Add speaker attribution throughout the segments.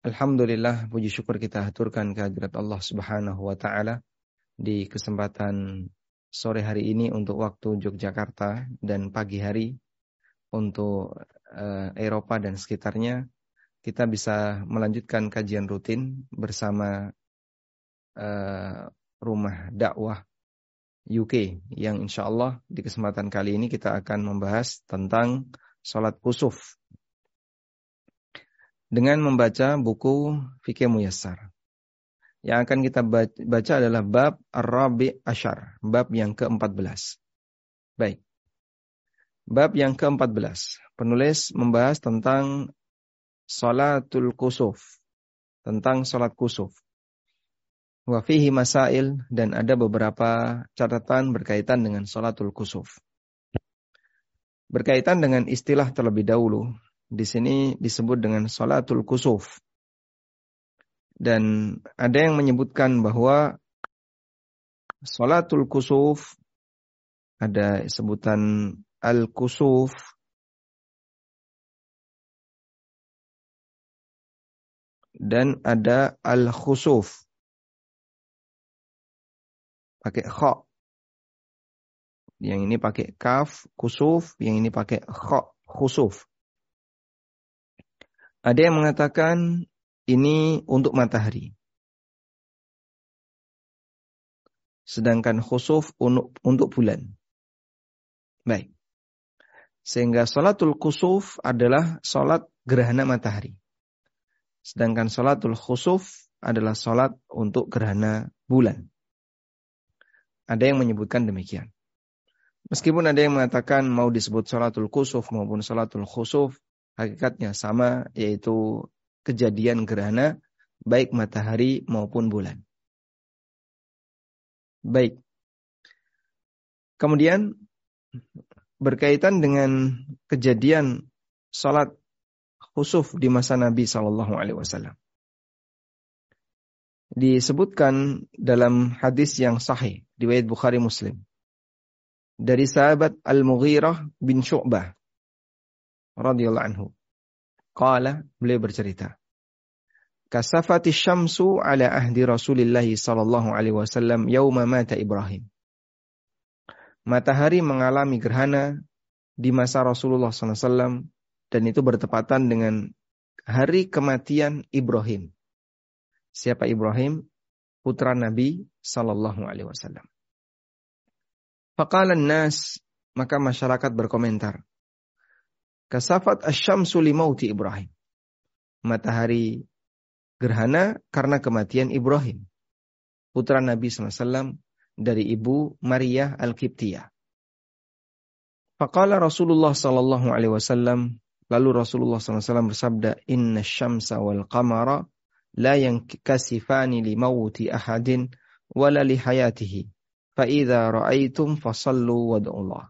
Speaker 1: Alhamdulillah puji syukur kita haturkan kehadirat Allah Subhanahu wa taala di kesempatan sore hari ini untuk waktu Yogyakarta dan pagi hari untuk uh, Eropa dan sekitarnya. Kita bisa melanjutkan kajian rutin bersama uh, rumah dakwah UK yang insya Allah di kesempatan kali ini kita akan membahas tentang sholat kusuf dengan membaca buku Fikih Muyassar. Yang akan kita baca adalah bab Ar-Rabi Ashar, bab yang ke-14. Baik. Bab yang ke-14. Penulis membahas tentang salatul kusuf. Tentang salat kusuf. Wa fihi masail dan ada beberapa catatan berkaitan dengan salatul kusuf. Berkaitan dengan istilah terlebih dahulu, di sini disebut dengan salatul kusuf. Dan ada yang menyebutkan bahwa salatul kusuf ada sebutan al-kusuf dan ada al-khusuf. Pakai kha. Yang ini pakai kaf, kusuf, yang ini pakai kha, khusuf. Ada yang mengatakan ini untuk matahari. Sedangkan khusuf untuk, bulan. Baik. Sehingga sholatul khusuf adalah sholat gerhana matahari. Sedangkan sholatul khusuf adalah sholat untuk gerhana bulan. Ada yang menyebutkan demikian. Meskipun ada yang mengatakan mau disebut sholatul khusuf maupun sholatul khusuf, hakikatnya sama yaitu kejadian gerhana baik matahari maupun bulan. Baik. Kemudian berkaitan dengan kejadian salat khusuf di masa Nabi Shallallahu Alaihi Wasallam. Disebutkan dalam hadis yang sahih riwayat Bukhari Muslim dari sahabat Al-Mughirah bin Syu'bah radhiyallahu anhu. Qala, beliau bercerita. Kasafati syamsu ala ahdi Rasulillah sallallahu alaihi wasallam yauma mata Ibrahim. Matahari mengalami gerhana di masa Rasulullah SAW dan itu bertepatan dengan hari kematian Ibrahim. Siapa Ibrahim? Putra Nabi Sallallahu Alaihi Wasallam. Faqala nas maka masyarakat berkomentar. Kasafat asyamsu limauti Ibrahim. Matahari gerhana karena kematian Ibrahim. Putra Nabi SAW dari ibu Maria Al-Qibtiyah. Faqala Rasulullah sallallahu alaihi wasallam lalu Rasulullah SAW bersabda inna syamsa wal qamara la yankasifani li mauti ahadin wala li hayatihi fa idza ra'aitum fasallu wad'ullah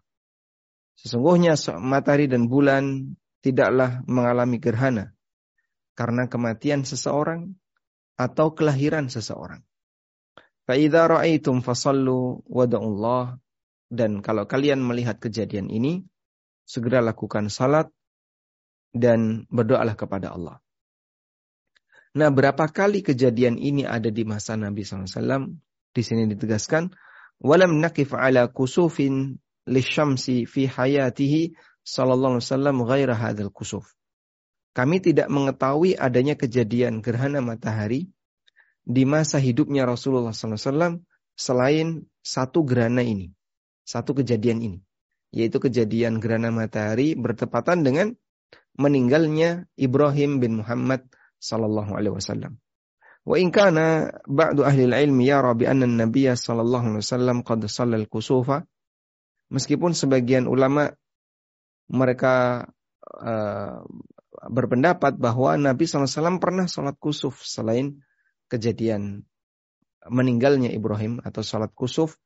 Speaker 1: Sesungguhnya matahari dan bulan tidaklah mengalami gerhana karena kematian seseorang atau kelahiran seseorang. Fa'idha ra'aitum fasallu wada'ullah dan kalau kalian melihat kejadian ini segera lakukan salat dan berdoalah kepada Allah. Nah, berapa kali kejadian ini ada di masa Nabi SAW? Di sini ditegaskan, walam nakif ala kusufin lisyamsi fi hayatihi sallallahu alaihi wasallam ghaira hadzal kusuf. Kami tidak mengetahui adanya kejadian gerhana matahari di masa hidupnya Rasulullah SAW selain satu gerhana ini, satu kejadian ini, yaitu kejadian gerhana matahari bertepatan dengan meninggalnya Ibrahim bin Muhammad sallallahu alaihi wasallam. Wa in kana ba'du ahli al-ilm yara bi anna an-nabiy sallallahu alaihi wasallam qad shalla al-kusufa Meskipun sebagian ulama mereka uh, berpendapat bahwa Nabi SAW pernah sholat kusuf selain kejadian meninggalnya Ibrahim atau salat kusuf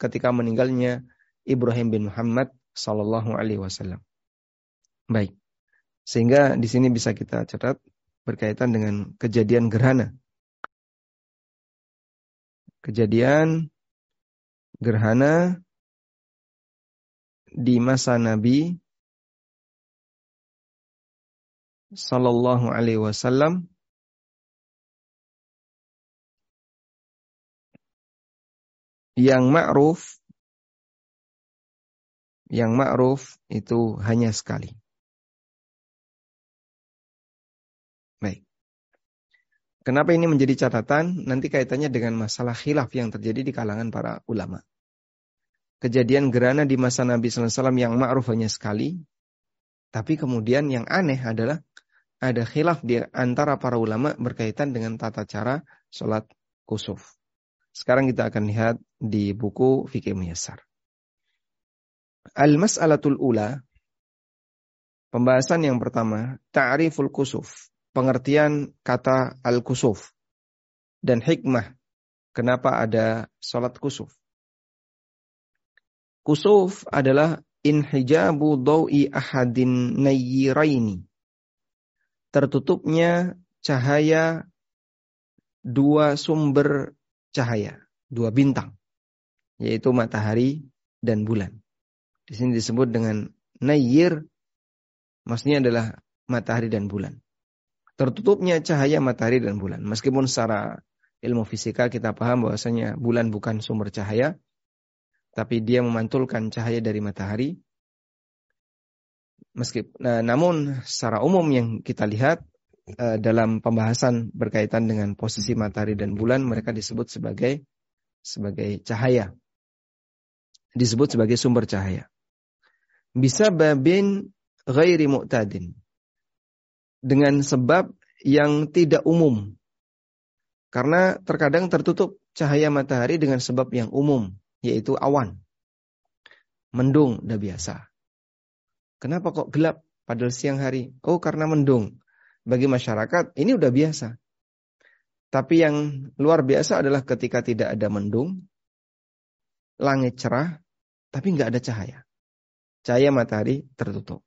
Speaker 1: ketika meninggalnya Ibrahim bin Muhammad sallallahu alaihi wasallam. Baik. Sehingga di sini bisa kita catat berkaitan dengan kejadian gerhana. Kejadian gerhana di masa Nabi sallallahu alaihi wasallam yang ma'ruf yang ma'ruf itu hanya sekali. Baik. Kenapa ini menjadi catatan? Nanti kaitannya dengan masalah khilaf yang terjadi di kalangan para ulama. Kejadian gerana di masa Nabi SAW yang ma'ruf hanya sekali. Tapi kemudian yang aneh adalah ada khilaf di antara para ulama berkaitan dengan tata cara sholat kusuf. Sekarang kita akan lihat di buku Fikih Muyassar. Al-mas'alatul ula Pembahasan yang pertama, ta'riful kusuf pengertian kata al-kusuf dan hikmah kenapa ada salat kusuf. Kusuf adalah inhijabu dawi ahadin nayyiraini. Tertutupnya cahaya dua sumber cahaya, dua bintang, yaitu matahari dan bulan. Di sini disebut dengan nayyir, maksudnya adalah matahari dan bulan tertutupnya cahaya matahari dan bulan. Meskipun secara ilmu fisika kita paham bahwasanya bulan bukan sumber cahaya, tapi dia memantulkan cahaya dari matahari. Meskipun, nah, namun secara umum yang kita lihat uh, dalam pembahasan berkaitan dengan posisi matahari dan bulan, mereka disebut sebagai sebagai cahaya, disebut sebagai sumber cahaya. Bisa babin ghairi mu'tadin dengan sebab yang tidak umum. Karena terkadang tertutup cahaya matahari dengan sebab yang umum, yaitu awan. Mendung udah biasa. Kenapa kok gelap padahal siang hari? Oh karena mendung. Bagi masyarakat ini udah biasa. Tapi yang luar biasa adalah ketika tidak ada mendung, langit cerah, tapi nggak ada cahaya. Cahaya matahari tertutup.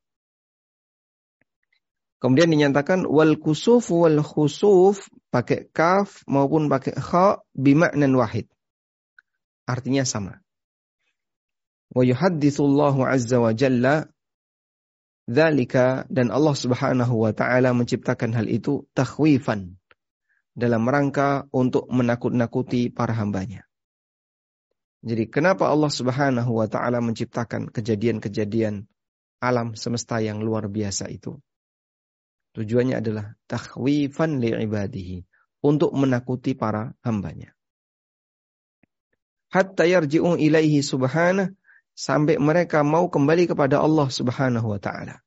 Speaker 1: Kemudian dinyatakan wal kusuf wal khusuf pakai kaf maupun pakai kha bimaknan wahid. Artinya sama. Wa yuhadditsullahu azza wa jalla dzalika dan Allah Subhanahu wa taala menciptakan hal itu takhwifan dalam rangka untuk menakut-nakuti para hambanya. Jadi kenapa Allah Subhanahu wa taala menciptakan kejadian-kejadian alam semesta yang luar biasa itu? Tujuannya adalah takhwifan li'ibadihi. Untuk menakuti para hambanya hatta yarji'u ilaihi subhanah sampai mereka mau kembali kepada Allah Subhanahu wa taala.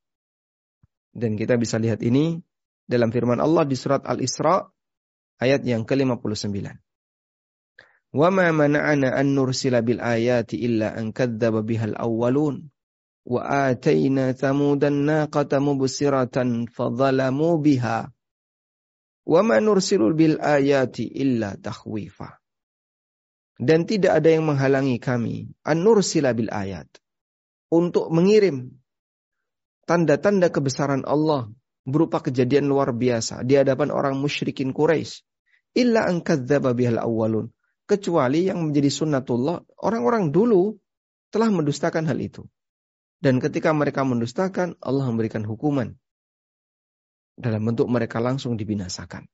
Speaker 1: Dan kita bisa lihat ini dalam firman Allah di surat Al-Isra ayat yang ke-59. Wa ma mana'ana an nursila bil ayati illa an kadzdzaba bihal awwalun wa atayna thamudan naqata mubsiratan fadzalamu biha wa ma nursilu bil ayati illa takhwifa dan tidak ada yang menghalangi kami an-nursila bil ayat untuk mengirim tanda-tanda kebesaran Allah berupa kejadian luar biasa di hadapan orang musyrikin Quraisy illa an kadzdzaba bihal awwalun kecuali yang menjadi sunnatullah orang-orang dulu telah mendustakan hal itu dan ketika mereka mendustakan, Allah memberikan hukuman. Dalam bentuk mereka langsung dibinasakan.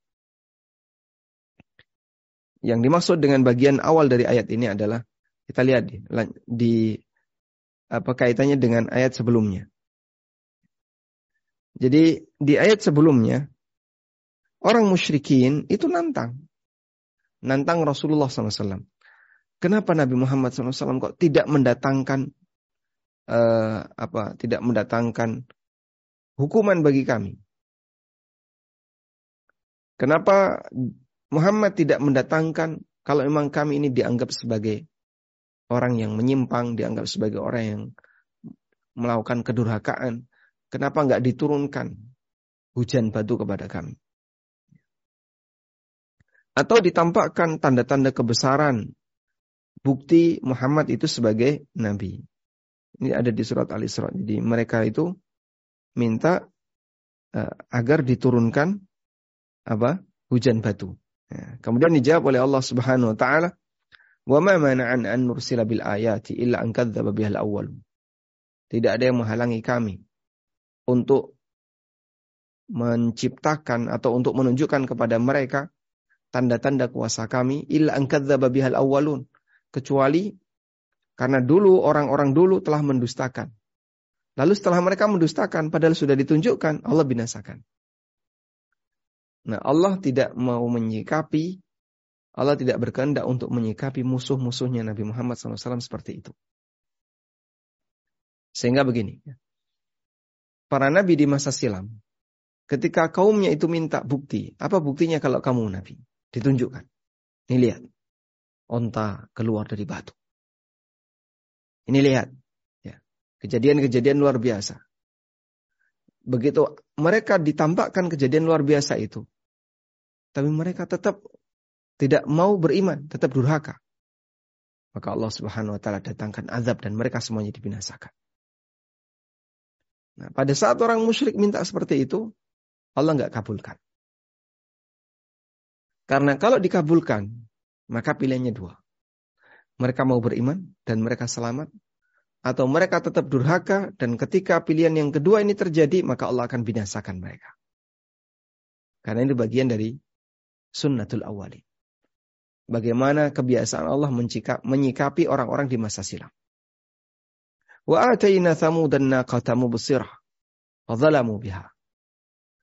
Speaker 1: Yang dimaksud dengan bagian awal dari ayat ini adalah, kita lihat di, di apa kaitannya dengan ayat sebelumnya. Jadi di ayat sebelumnya, orang musyrikin itu nantang. Nantang Rasulullah SAW. Kenapa Nabi Muhammad SAW kok tidak mendatangkan uh, apa tidak mendatangkan hukuman bagi kami. Kenapa Muhammad tidak mendatangkan kalau memang kami ini dianggap sebagai orang yang menyimpang, dianggap sebagai orang yang melakukan kedurhakaan, kenapa nggak diturunkan hujan batu kepada kami? Atau ditampakkan tanda-tanda kebesaran bukti Muhammad itu sebagai nabi. Ini ada di surat Al-Isra. Jadi mereka itu minta uh, agar diturunkan apa? hujan batu. Ya. Kemudian dijawab oleh Allah Subhanahu wa taala, "Wa ma mana'an an nursila bil ayati illa an kadzdzaba bihal awwal." Tidak ada yang menghalangi kami untuk menciptakan atau untuk menunjukkan kepada mereka tanda-tanda kuasa kami illa an kadzdzaba bihal awwalun kecuali karena dulu orang-orang dulu telah mendustakan. Lalu setelah mereka mendustakan padahal sudah ditunjukkan Allah binasakan. Nah, Allah tidak mau menyikapi Allah tidak berkehendak untuk menyikapi musuh-musuhnya Nabi Muhammad SAW seperti itu. Sehingga begini, para nabi di masa silam, ketika kaumnya itu minta bukti, apa buktinya kalau kamu nabi? Ditunjukkan. Ini lihat, onta keluar dari batu. Ini lihat, ya, kejadian-kejadian luar biasa. Begitu mereka ditampakkan kejadian luar biasa itu, tapi mereka tetap tidak mau beriman, tetap durhaka. Maka Allah Subhanahu wa taala datangkan azab dan mereka semuanya dibinasakan. Nah, pada saat orang musyrik minta seperti itu, Allah nggak kabulkan. Karena kalau dikabulkan, maka pilihannya dua. Mereka mau beriman dan mereka selamat, atau mereka tetap durhaka dan ketika pilihan yang kedua ini terjadi, maka Allah akan binasakan mereka. Karena ini bagian dari sunnatul awali. Bagaimana kebiasaan Allah menyikapi orang-orang di masa silam. Wa atayna thamudan naqata mubsirah wa zalamu biha.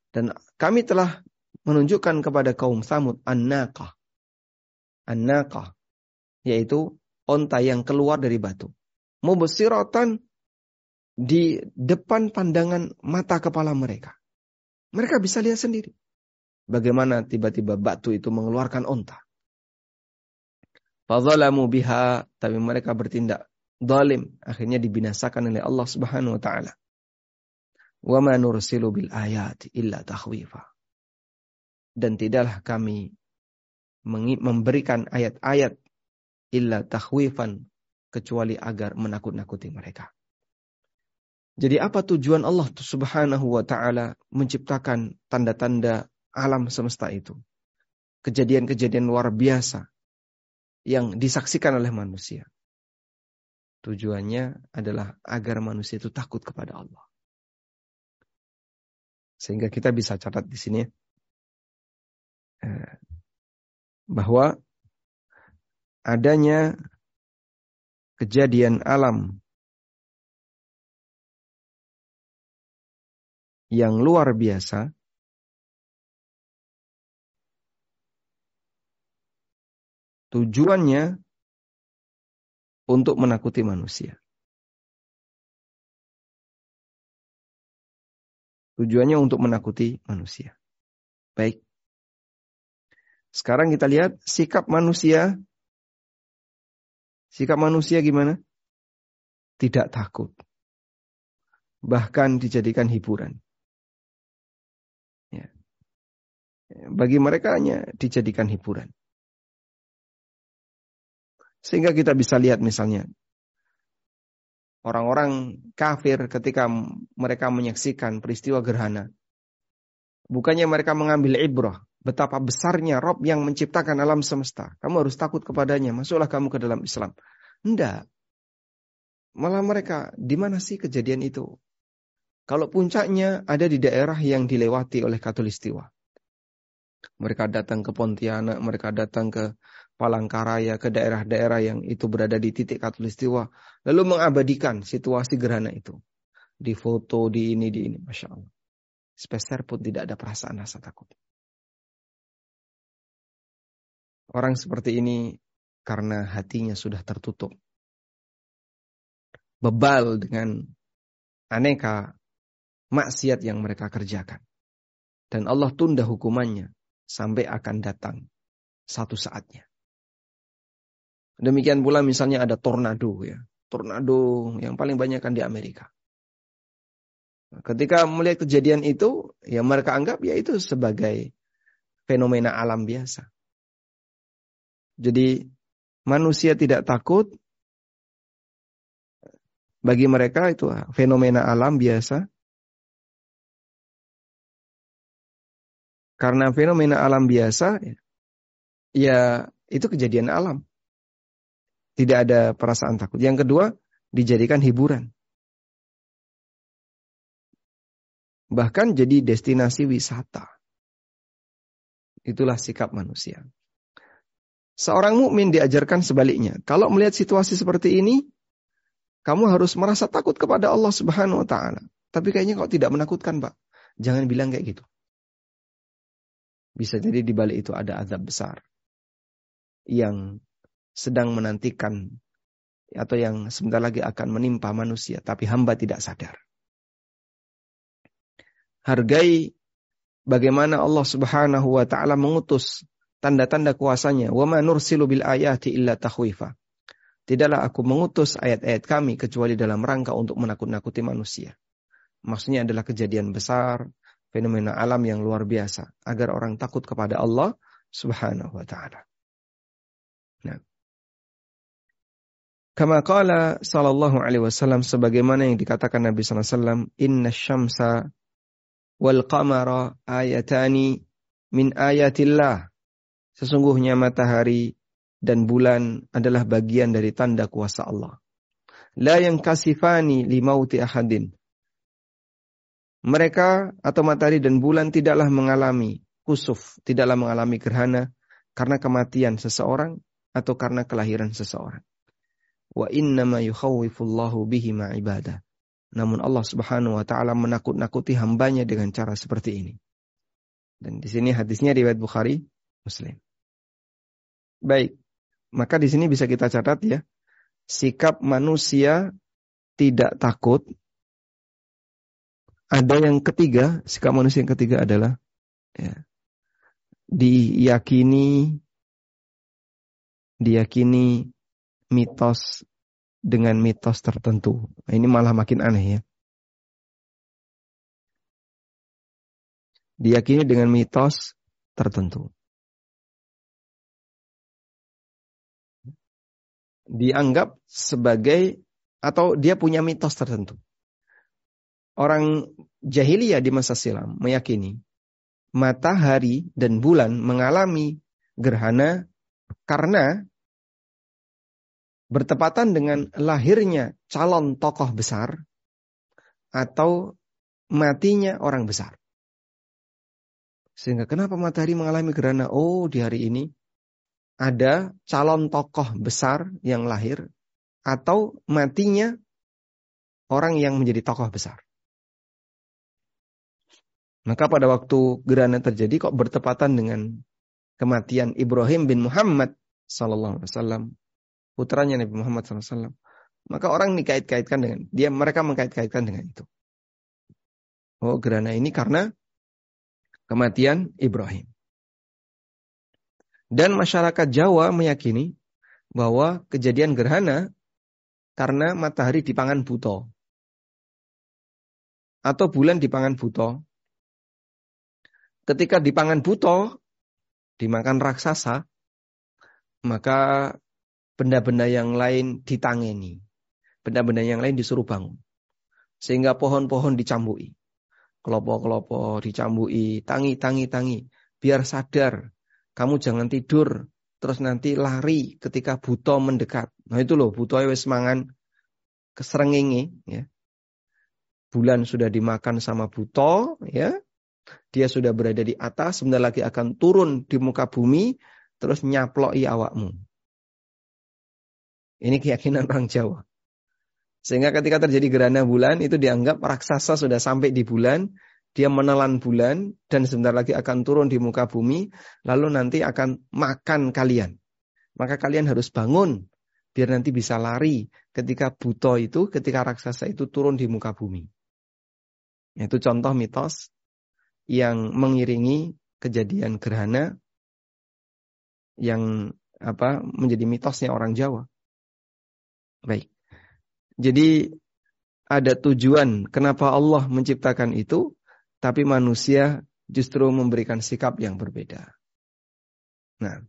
Speaker 1: Dan kami telah menunjukkan kepada kaum Samud an-naqah. An-naqah yaitu onta yang keluar dari batu. Mubsiratan di depan pandangan mata kepala mereka. Mereka bisa lihat sendiri. Bagaimana tiba-tiba batu itu mengeluarkan onta. Fadzalamu biha, tapi mereka bertindak zalim, akhirnya dibinasakan oleh Allah Subhanahu wa taala. Wa ma nursilu bil ayati illa takhwifa. Dan tidaklah kami memberikan ayat-ayat illa takhwifan kecuali agar menakut-nakuti mereka. Jadi apa tujuan Allah Subhanahu wa taala menciptakan tanda-tanda alam semesta itu. Kejadian-kejadian luar biasa yang disaksikan oleh manusia. Tujuannya adalah agar manusia itu takut kepada Allah. Sehingga kita bisa catat di sini eh, bahwa adanya kejadian alam yang luar biasa Tujuannya untuk menakuti manusia. Tujuannya untuk menakuti manusia. Baik. Sekarang kita lihat sikap manusia. Sikap manusia gimana? Tidak takut. Bahkan dijadikan hiburan. Ya. Bagi mereka hanya dijadikan hiburan. Sehingga kita bisa lihat misalnya orang-orang kafir ketika mereka menyaksikan peristiwa gerhana. Bukannya mereka mengambil ibrah, betapa besarnya Rob yang menciptakan alam semesta. Kamu harus takut kepadanya, masuklah kamu ke dalam Islam. Enggak. Malah mereka, di mana sih kejadian itu? Kalau puncaknya ada di daerah yang dilewati oleh katulistiwa. Mereka datang ke Pontianak, mereka datang ke Palangkaraya, ke daerah-daerah yang itu berada di titik katulistiwa. Lalu mengabadikan situasi gerhana itu. Di foto, di ini, di ini. Masya Allah. Speser pun tidak ada perasaan rasa takut. Orang seperti ini karena hatinya sudah tertutup. Bebal dengan aneka maksiat yang mereka kerjakan. Dan Allah tunda hukumannya sampai akan datang satu saatnya. Demikian pula misalnya ada tornado ya. Tornado yang paling banyak kan di Amerika. Ketika melihat kejadian itu, ya mereka anggap ya itu sebagai fenomena alam biasa. Jadi manusia tidak takut bagi mereka itu fenomena alam biasa. Karena fenomena alam biasa ya itu kejadian alam. Tidak ada perasaan takut. Yang kedua, dijadikan hiburan. Bahkan jadi destinasi wisata. Itulah sikap manusia. Seorang mukmin diajarkan sebaliknya. Kalau melihat situasi seperti ini, kamu harus merasa takut kepada Allah Subhanahu wa taala. Tapi kayaknya kok tidak menakutkan, Pak. Jangan bilang kayak gitu. Bisa jadi di balik itu ada azab besar yang sedang menantikan atau yang sebentar lagi akan menimpa manusia, tapi hamba tidak sadar. Hargai bagaimana Allah Subhanahu wa taala mengutus tanda-tanda kuasanya. Wa ma nursilu bil ayati illa tahwifa. Tidaklah aku mengutus ayat-ayat kami kecuali dalam rangka untuk menakut-nakuti manusia. Maksudnya adalah kejadian besar, fenomena alam yang luar biasa agar orang takut kepada Allah Subhanahu wa taala. Nah. Kama qala sallallahu alaihi wasallam sebagaimana yang dikatakan Nabi sallallahu alaihi wasallam, "Inna syamsa wal qamara ayatani min ayatillah." Sesungguhnya matahari dan bulan adalah bagian dari tanda kuasa Allah. La yang kasifani limauti ahadin. Mereka atau matahari dan bulan tidaklah mengalami kusuf, tidaklah mengalami gerhana karena kematian seseorang atau karena kelahiran seseorang. Wa innama yukhawwifullahu bihi ma ibadah. Namun Allah Subhanahu wa taala menakut-nakuti hambanya dengan cara seperti ini. Dan di sini hadisnya riwayat Bukhari, Muslim. Baik. Maka di sini bisa kita catat ya. Sikap manusia tidak takut. Ada yang ketiga, sikap manusia yang ketiga adalah ya, diyakini diyakini mitos dengan mitos tertentu. Nah, ini malah makin aneh ya. Diyakini dengan mitos tertentu. dianggap sebagai atau dia punya mitos tertentu. Orang jahiliyah di masa silam meyakini matahari dan bulan mengalami gerhana karena bertepatan dengan lahirnya calon tokoh besar atau matinya orang besar. Sehingga kenapa matahari mengalami gerhana? Oh, di hari ini ada calon tokoh besar yang lahir atau matinya orang yang menjadi tokoh besar. Maka pada waktu gerhana terjadi kok bertepatan dengan kematian Ibrahim bin Muhammad sallallahu alaihi wasallam, putranya Nabi Muhammad wasallam. Maka orang dikait-kaitkan dengan dia mereka mengkait-kaitkan dengan itu. Oh, gerhana ini karena kematian Ibrahim. Dan masyarakat Jawa meyakini bahwa kejadian gerhana karena matahari di pangan buto. Atau bulan di pangan buto. Ketika di pangan buto, dimakan raksasa, maka benda-benda yang lain ditangeni. Benda-benda yang lain disuruh bangun. Sehingga pohon-pohon dicambui. Kelopo-kelopo dicambui, tangi, tangi, tangi. Biar sadar kamu jangan tidur terus nanti lari ketika buto mendekat. Nah itu loh buto wis mangan keserengingi ya. Bulan sudah dimakan sama buto ya. Dia sudah berada di atas, sebentar lagi akan turun di muka bumi terus nyaploi awakmu. Ini keyakinan orang Jawa. Sehingga ketika terjadi gerhana bulan itu dianggap raksasa sudah sampai di bulan, dia menelan bulan dan sebentar lagi akan turun di muka bumi, lalu nanti akan makan kalian. Maka kalian harus bangun biar nanti bisa lari ketika buto itu, ketika raksasa itu turun di muka bumi. Itu contoh mitos yang mengiringi kejadian gerhana yang apa menjadi mitosnya orang Jawa. Baik. Jadi ada tujuan kenapa Allah menciptakan itu tapi manusia justru memberikan sikap yang berbeda. Nah,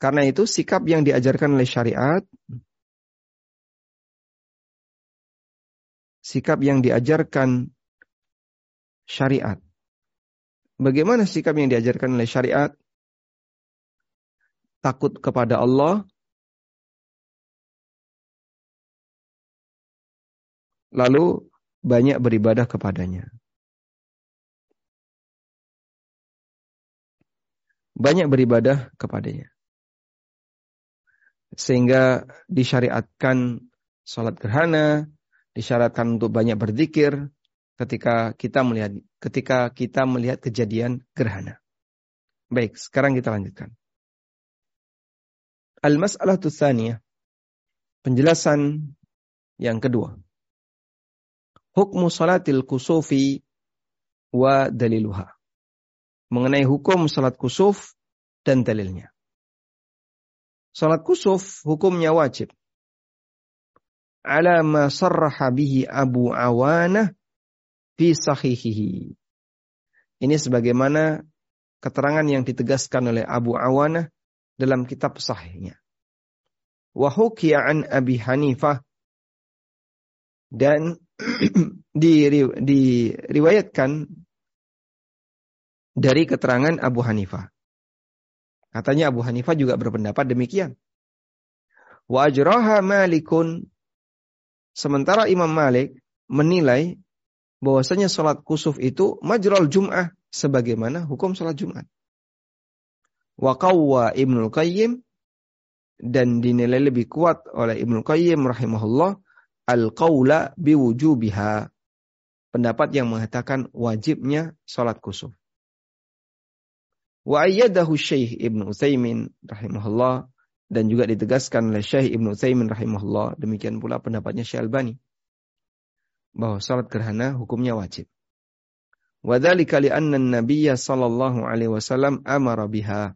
Speaker 1: Karena itu sikap yang diajarkan oleh syariat sikap yang diajarkan syariat. Bagaimana sikap yang diajarkan oleh syariat? Takut kepada Allah, lalu banyak beribadah kepadanya. Banyak beribadah kepadanya. Sehingga disyariatkan sholat gerhana, disyaratkan untuk banyak berzikir ketika kita melihat ketika kita melihat kejadian gerhana. Baik, sekarang kita lanjutkan. Al-mas'alatu tsaniyah. Penjelasan yang kedua. Hukmu salatil kusufi wa daliluha. Mengenai hukum salat kusuf dan dalilnya. Salat kusuf hukumnya wajib ala ma sarraha bihi Abu Awanah fi sahihihi. Ini sebagaimana keterangan yang ditegaskan oleh Abu Awanah dalam kitab sahihnya. Wa an Abi Hanifah dan diriwayatkan dari keterangan Abu Hanifah. Katanya Abu Hanifah juga berpendapat demikian. Wa Malikun Sementara Imam Malik menilai bahwasanya sholat kusuf itu majral jum'ah sebagaimana hukum sholat Jumat. Wa qawwa Qayyim dan dinilai lebih kuat oleh Ibnul Qayyim rahimahullah al-qawla biwujubiha. Pendapat yang mengatakan wajibnya sholat kusuf. Wa ayyadahu Syekh Ibnu Utsaimin rahimahullah dan juga ditegaskan oleh Syekh Ibnu Utsaimin rahimahullah demikian pula pendapatnya Syekh Albani bahwa salat gerhana hukumnya wajib. Wa dzalika li'anna an-nabiy sallallahu alaihi wasallam amara biha.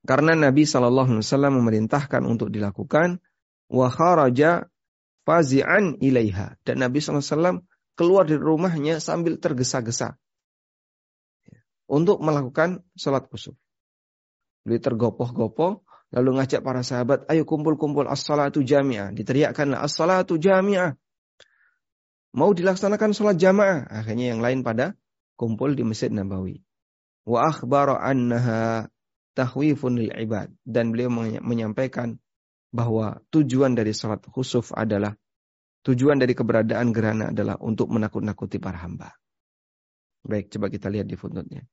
Speaker 1: Karena Nabi sallallahu alaihi wasallam memerintahkan untuk dilakukan wa kharaja fazi'an ilaiha dan Nabi wasallam keluar dari rumahnya sambil tergesa-gesa untuk melakukan salat kusuf. Beliau tergopoh-gopoh, lalu ngajak para sahabat, ayo kumpul-kumpul as-salatu jami'ah. Diteriakkanlah as-salatu jami'ah. Mau dilaksanakan sholat jamaah. Akhirnya yang lain pada kumpul di Masjid Nabawi. Wa akhbara annaha tahwifun lil ibad. Dan beliau menyampaikan bahwa tujuan dari sholat khusuf adalah tujuan dari keberadaan gerhana adalah untuk menakut-nakuti para hamba. Baik, coba kita lihat di footnote-nya.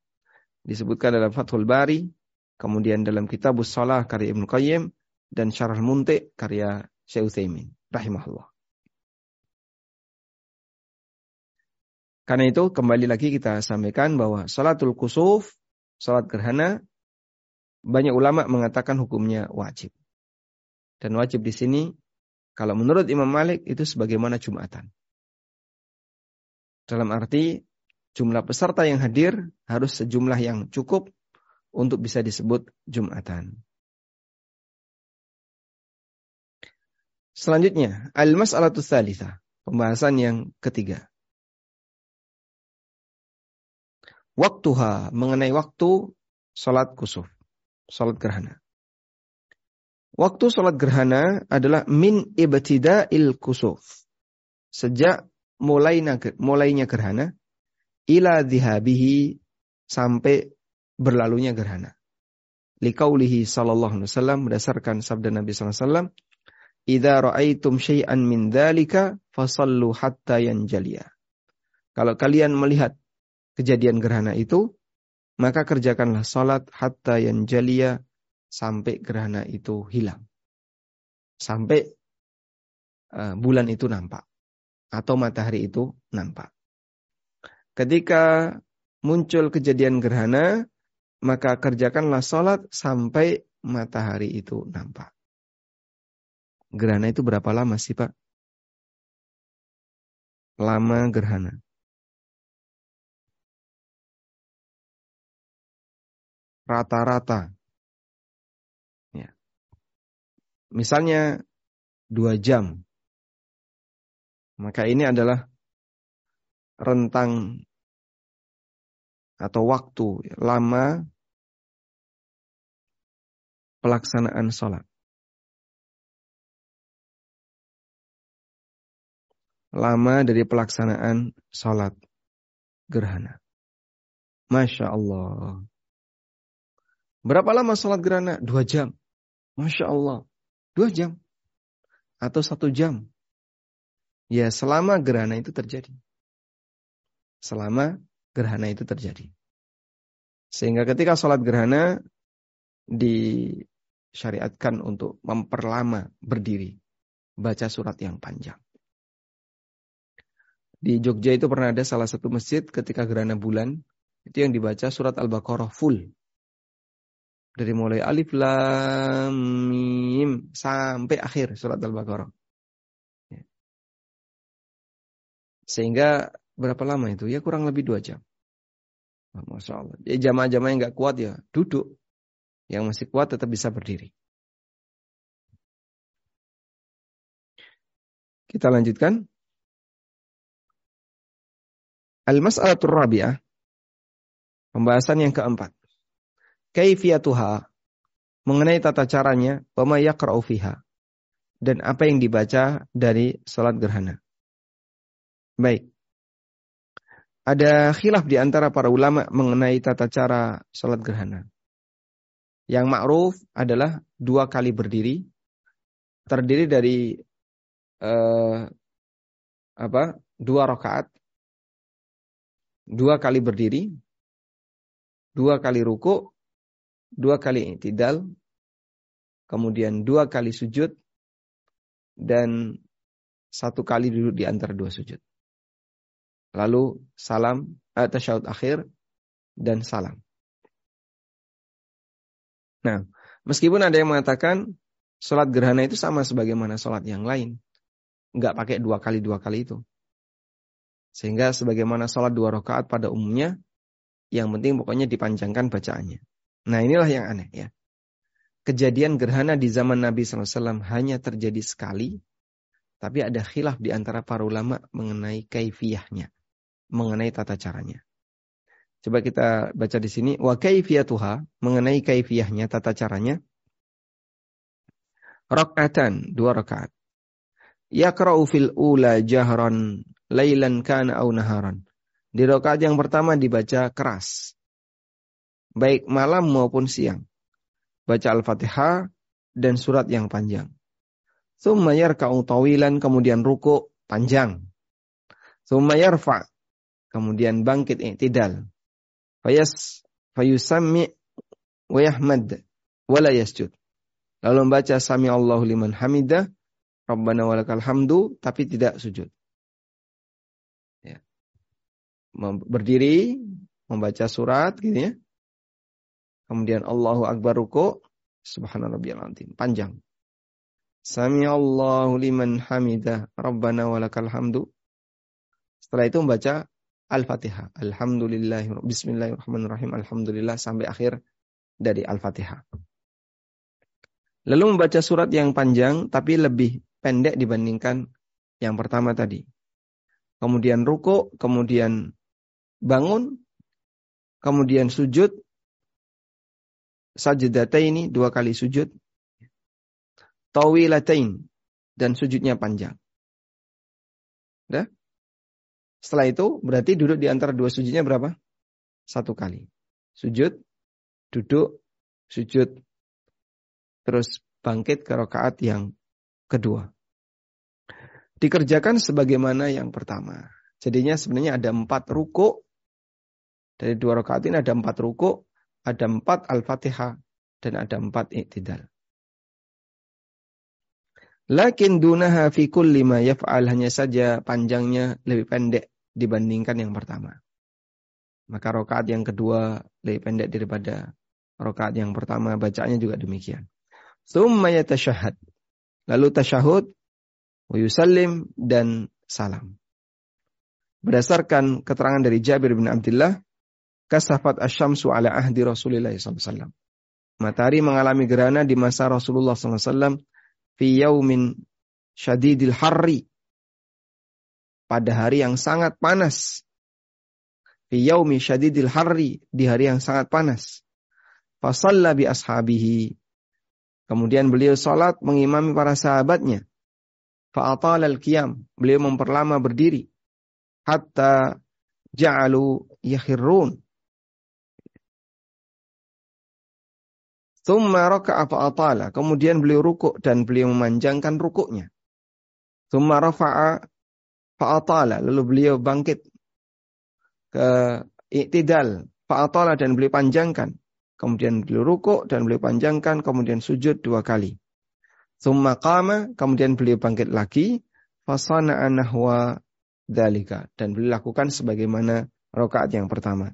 Speaker 1: Disebutkan dalam Fathul Bari Kemudian dalam kitab Salah karya Ibnu Qayyim dan Syarah Munti karya Syekh Utsaimin rahimahullah. Karena itu kembali lagi kita sampaikan bahwa salatul kusuf, salat gerhana, banyak ulama mengatakan hukumnya wajib. Dan wajib di sini, kalau menurut Imam Malik itu sebagaimana Jumatan. Dalam arti jumlah peserta yang hadir harus sejumlah yang cukup untuk bisa disebut Jumatan. Selanjutnya, al-mas'alatu tsalitsa, pembahasan yang ketiga. Waktuha mengenai waktu salat kusuf, salat gerhana. Waktu salat gerhana adalah min ibtida'il kusuf. Sejak mulainya, mulainya gerhana ila dhihabihi sampai berlalunya gerhana. Liqaulihi sallallahu alaihi wasallam berdasarkan sabda Nabi sallallahu alaihi wasallam, "Idza ra'aitum syai'an min dzalika fasallu hatta yanjaliya." Kalau kalian melihat kejadian gerhana itu, maka kerjakanlah salat hatta yanjaliya sampai gerhana itu hilang. Sampai uh, bulan itu nampak atau matahari itu nampak. Ketika muncul kejadian gerhana, maka kerjakanlah sholat sampai matahari itu nampak. Gerhana itu berapa lama sih Pak? Lama gerhana. Rata-rata. Ya. Misalnya dua jam. Maka ini adalah rentang atau waktu lama pelaksanaan sholat. Lama dari pelaksanaan sholat gerhana. Masya Allah. Berapa lama sholat gerhana? Dua jam. Masya Allah. Dua jam. Atau satu jam. Ya selama gerhana itu terjadi. Selama gerhana itu terjadi. Sehingga ketika sholat gerhana disyariatkan untuk memperlama berdiri. Baca surat yang panjang. Di Jogja itu pernah ada salah satu masjid ketika gerhana bulan. Itu yang dibaca surat Al-Baqarah full. Dari mulai alif lam mim sampai akhir surat Al-Baqarah. Ya. Sehingga berapa lama itu? Ya kurang lebih dua jam. Masya Allah. Ya jamaah-jamaah yang nggak kuat ya duduk. Yang masih kuat tetap bisa berdiri. Kita lanjutkan. Al-mas'alatul rabi'ah. Pembahasan yang keempat kaifiyatuha mengenai tata caranya wa yaqra'u fiha dan apa yang dibaca dari salat gerhana. Baik. Ada khilaf di antara para ulama mengenai tata cara salat gerhana. Yang ma'ruf adalah dua kali berdiri terdiri dari uh, apa? dua rakaat dua kali berdiri dua kali ruku dua kali i'tidal, kemudian dua kali sujud, dan satu kali duduk di antara dua sujud. Lalu salam, eh, tasyahud akhir, dan salam. Nah, meskipun ada yang mengatakan sholat gerhana itu sama sebagaimana sholat yang lain. Nggak pakai dua kali dua kali itu. Sehingga sebagaimana sholat dua rakaat pada umumnya, yang penting pokoknya dipanjangkan bacaannya. Nah inilah yang aneh ya. Kejadian gerhana di zaman Nabi SAW hanya terjadi sekali. Tapi ada khilaf di antara para ulama mengenai kaifiyahnya. Mengenai tata caranya. Coba kita baca di sini. Wa kaifiyatuha. Mengenai kaifiyahnya, tata caranya. Rokatan, dua rakaat. Yakra'u fil ula jahran laylan kana au naharan. Di rakaat yang pertama dibaca keras baik malam maupun siang. Baca Al-Fatihah dan surat yang panjang. Thumma yarka'u tawilan, kemudian ruku panjang. Thumma yarfa, kemudian bangkit i'tidal. Fayas fayusammi wa yahmad wa la yasjud. Lalu membaca sami Allahu liman hamidah, Rabbana walakal hamdu, tapi tidak sujud. Ya. Berdiri, membaca surat gitu ya. Kemudian Allahu Akbar ruku. Subhanallah azim. Panjang. Sami Allahu liman hamidah. Rabbana walakal hamdu. Setelah itu membaca Al-Fatihah. Alhamdulillah. Bismillahirrahmanirrahim. Alhamdulillah. Sampai akhir dari Al-Fatihah. Lalu membaca surat yang panjang tapi lebih pendek dibandingkan yang pertama tadi. Kemudian ruku, kemudian bangun, kemudian sujud, ini dua kali sujud. Tawilatain dan sujudnya panjang. Udah? Setelah itu berarti duduk di antara dua sujudnya berapa? Satu kali. Sujud, duduk, sujud. Terus bangkit ke rakaat yang kedua. Dikerjakan sebagaimana yang pertama. Jadinya sebenarnya ada empat ruku. Dari dua rakaat ini ada empat ruku ada empat Al-Fatihah dan ada empat Iktidal. Lakin dunaha fi kulli ma yaf'al hanya saja panjangnya lebih pendek dibandingkan yang pertama. Maka rokaat yang kedua lebih pendek daripada rokaat yang pertama. Bacaannya juga demikian. Thumma yatashahad. Lalu tasyahud, wa yusallim, dan salam. Berdasarkan keterangan dari Jabir bin Abdullah, kasafat asyamsu ala ahdi Rasulullah SAW. Matahari mengalami gerhana di masa Rasulullah SAW fi yaumin syadidil harri pada hari yang sangat panas. Fi yaumi syadidil harri di hari yang sangat panas. Fasalla bi ashabihi Kemudian beliau salat mengimami para sahabatnya. Fa'atal al-qiyam. Beliau memperlama berdiri. Hatta ja'alu yakhirun. Thumma raka'a fa'atala. Kemudian beliau rukuk dan beliau memanjangkan rukuknya. Thumma rafa'a fa'atala. Lalu beliau bangkit ke iktidal. Fa'atala dan beliau panjangkan. Kemudian beliau rukuk dan beliau panjangkan. Kemudian sujud dua kali. Thumma qama. Kemudian beliau bangkit lagi. Fasana'a nahwa dalika. Dan beliau lakukan sebagaimana rakaat yang pertama.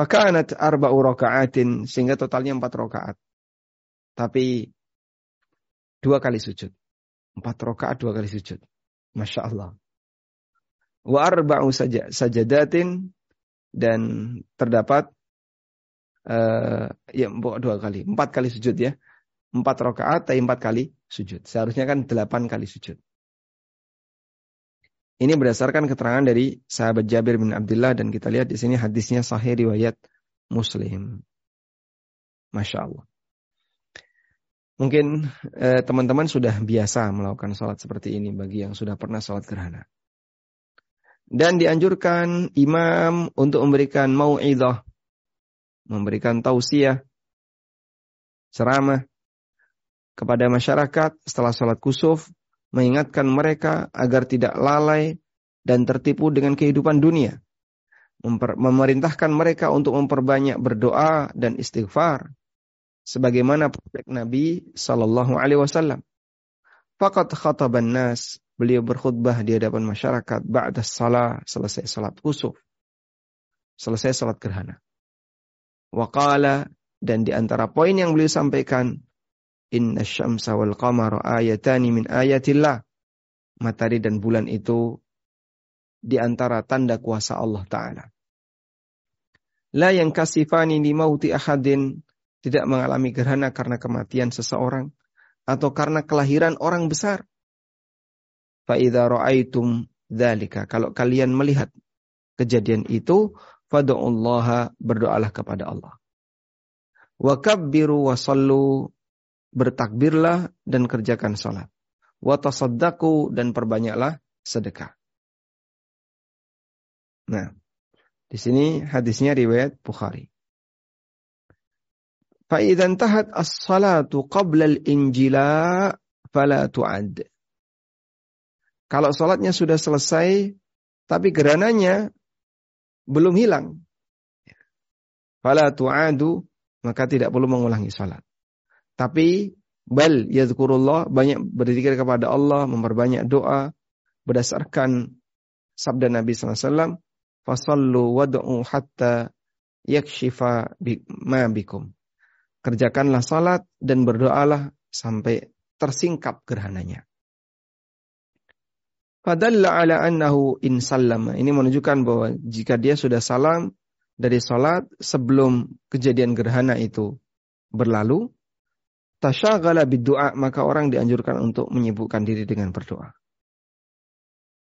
Speaker 1: Fakanat arba'u raka'atin sehingga totalnya empat rakaat. Tapi dua kali sujud. Empat rakaat dua kali sujud. Masya Allah. Wa saja sajadatin dan terdapat uh, ya dua kali, empat kali sujud ya. Empat rakaat tapi empat kali sujud. Seharusnya kan delapan kali sujud. Ini berdasarkan keterangan dari sahabat Jabir bin Abdullah dan kita lihat di sini hadisnya sahih riwayat Muslim. Masya Allah. Mungkin eh, teman-teman eh, sudah biasa melakukan sholat seperti ini bagi yang sudah pernah sholat gerhana. Dan dianjurkan imam untuk memberikan mau'idah, memberikan tausiah, ceramah kepada masyarakat setelah sholat kusuf mengingatkan mereka agar tidak lalai dan tertipu dengan kehidupan dunia. memerintahkan mereka untuk memperbanyak berdoa dan istighfar sebagaimana praktek Nabi sallallahu alaihi wasallam. Fakat khataban nas, beliau berkhutbah di hadapan masyarakat ba'da salah, selesai salat kusuf. Selesai salat gerhana. Waqala dan di antara poin yang beliau sampaikan, Inna syamsa wal qamara ayatani min ayatillah. Matahari dan bulan itu di antara tanda kuasa Allah Ta'ala. La yang kasifani di mauti ahadin. Tidak mengalami gerhana karena kematian seseorang. Atau karena kelahiran orang besar. Fa'idha ra'aitum dhalika. Kalau kalian melihat kejadian itu. Fadu'ullaha berdoalah kepada Allah. Wa kabbiru wa sallu bertakbirlah dan kerjakan salat. Wa tasaddaqu dan perbanyaklah sedekah. Nah, di sini hadisnya riwayat Bukhari. Fa tahat as-salatu qabla al-injila fala tu'ad. Kalau salatnya sudah selesai tapi gerananya belum hilang. Fala tu'adu maka tidak perlu mengulangi salat. Tapi bal yazkurullah banyak berzikir kepada Allah, memperbanyak doa berdasarkan sabda Nabi SAW. Fasallu wad'u hatta yakshifa ma bikum. Kerjakanlah salat dan berdoalah sampai tersingkap gerhananya. Fadalla ala annahu in sallama. Ini menunjukkan bahwa jika dia sudah salam dari salat sebelum kejadian gerhana itu berlalu, tasyaghala biddu'a maka orang dianjurkan untuk menyibukkan diri dengan berdoa.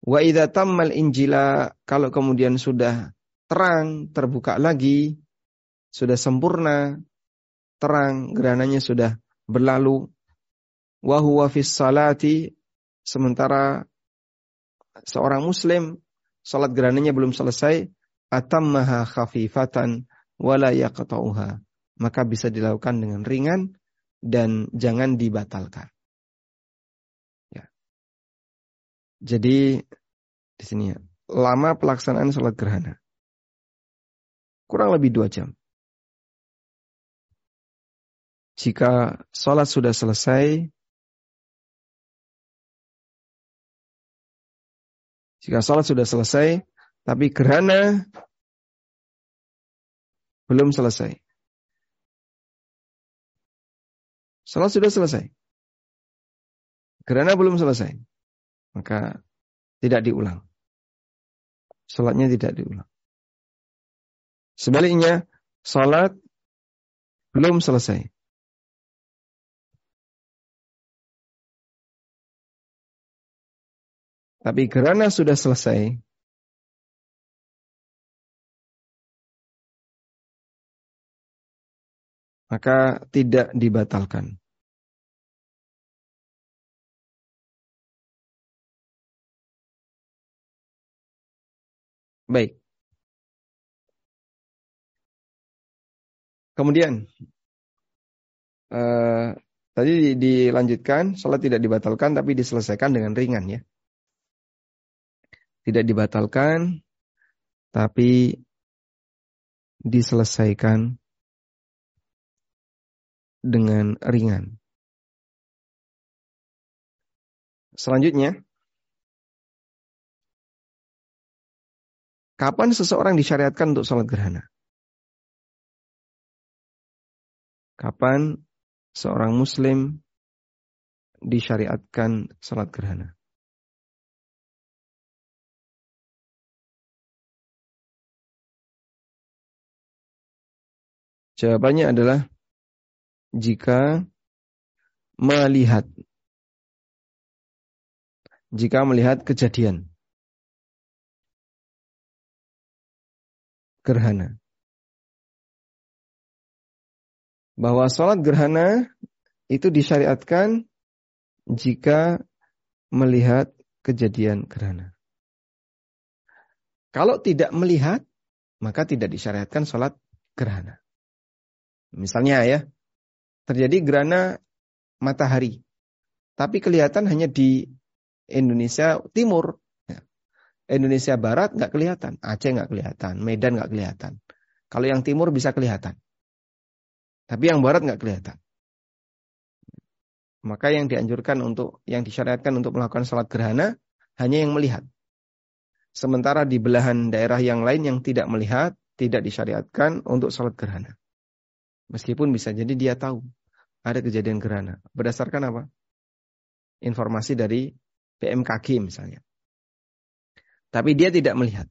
Speaker 1: Wa idza tammal injila kalau kemudian sudah terang, terbuka lagi, sudah sempurna, terang, gerananya sudah berlalu. Wa huwa fis salati sementara seorang muslim salat gerananya belum selesai, atammaha khafifatan wala yaqta'uha. Maka bisa dilakukan dengan ringan dan jangan dibatalkan. Ya. Jadi di sini ya, lama pelaksanaan sholat gerhana kurang lebih dua jam. Jika sholat sudah selesai, jika sholat sudah selesai, tapi gerhana belum selesai. Salat sudah selesai. Gerhana belum selesai. Maka tidak diulang. Salatnya tidak diulang. Sebaliknya, salat belum selesai. Tapi gerhana sudah selesai. maka tidak dibatalkan. Baik. Kemudian uh, tadi dilanjutkan sholat tidak dibatalkan tapi diselesaikan dengan ringan ya. Tidak dibatalkan tapi diselesaikan dengan ringan. Selanjutnya, kapan seseorang disyariatkan untuk sholat gerhana? Kapan seorang muslim disyariatkan sholat gerhana? Jawabannya adalah jika melihat jika melihat kejadian gerhana. Bahwa sholat gerhana itu disyariatkan jika melihat kejadian gerhana. Kalau tidak melihat, maka tidak disyariatkan sholat gerhana. Misalnya ya, terjadi gerhana matahari. Tapi kelihatan hanya di Indonesia Timur. Ya. Indonesia Barat nggak kelihatan, Aceh nggak kelihatan, Medan nggak kelihatan. Kalau yang Timur bisa kelihatan, tapi yang Barat nggak kelihatan. Maka yang dianjurkan untuk, yang disyariatkan untuk melakukan sholat gerhana hanya yang melihat. Sementara di belahan daerah yang lain yang tidak melihat, tidak disyariatkan untuk sholat gerhana. Meskipun bisa jadi dia tahu ada kejadian gerhana. Berdasarkan apa? Informasi dari BMKG misalnya. Tapi dia tidak melihat.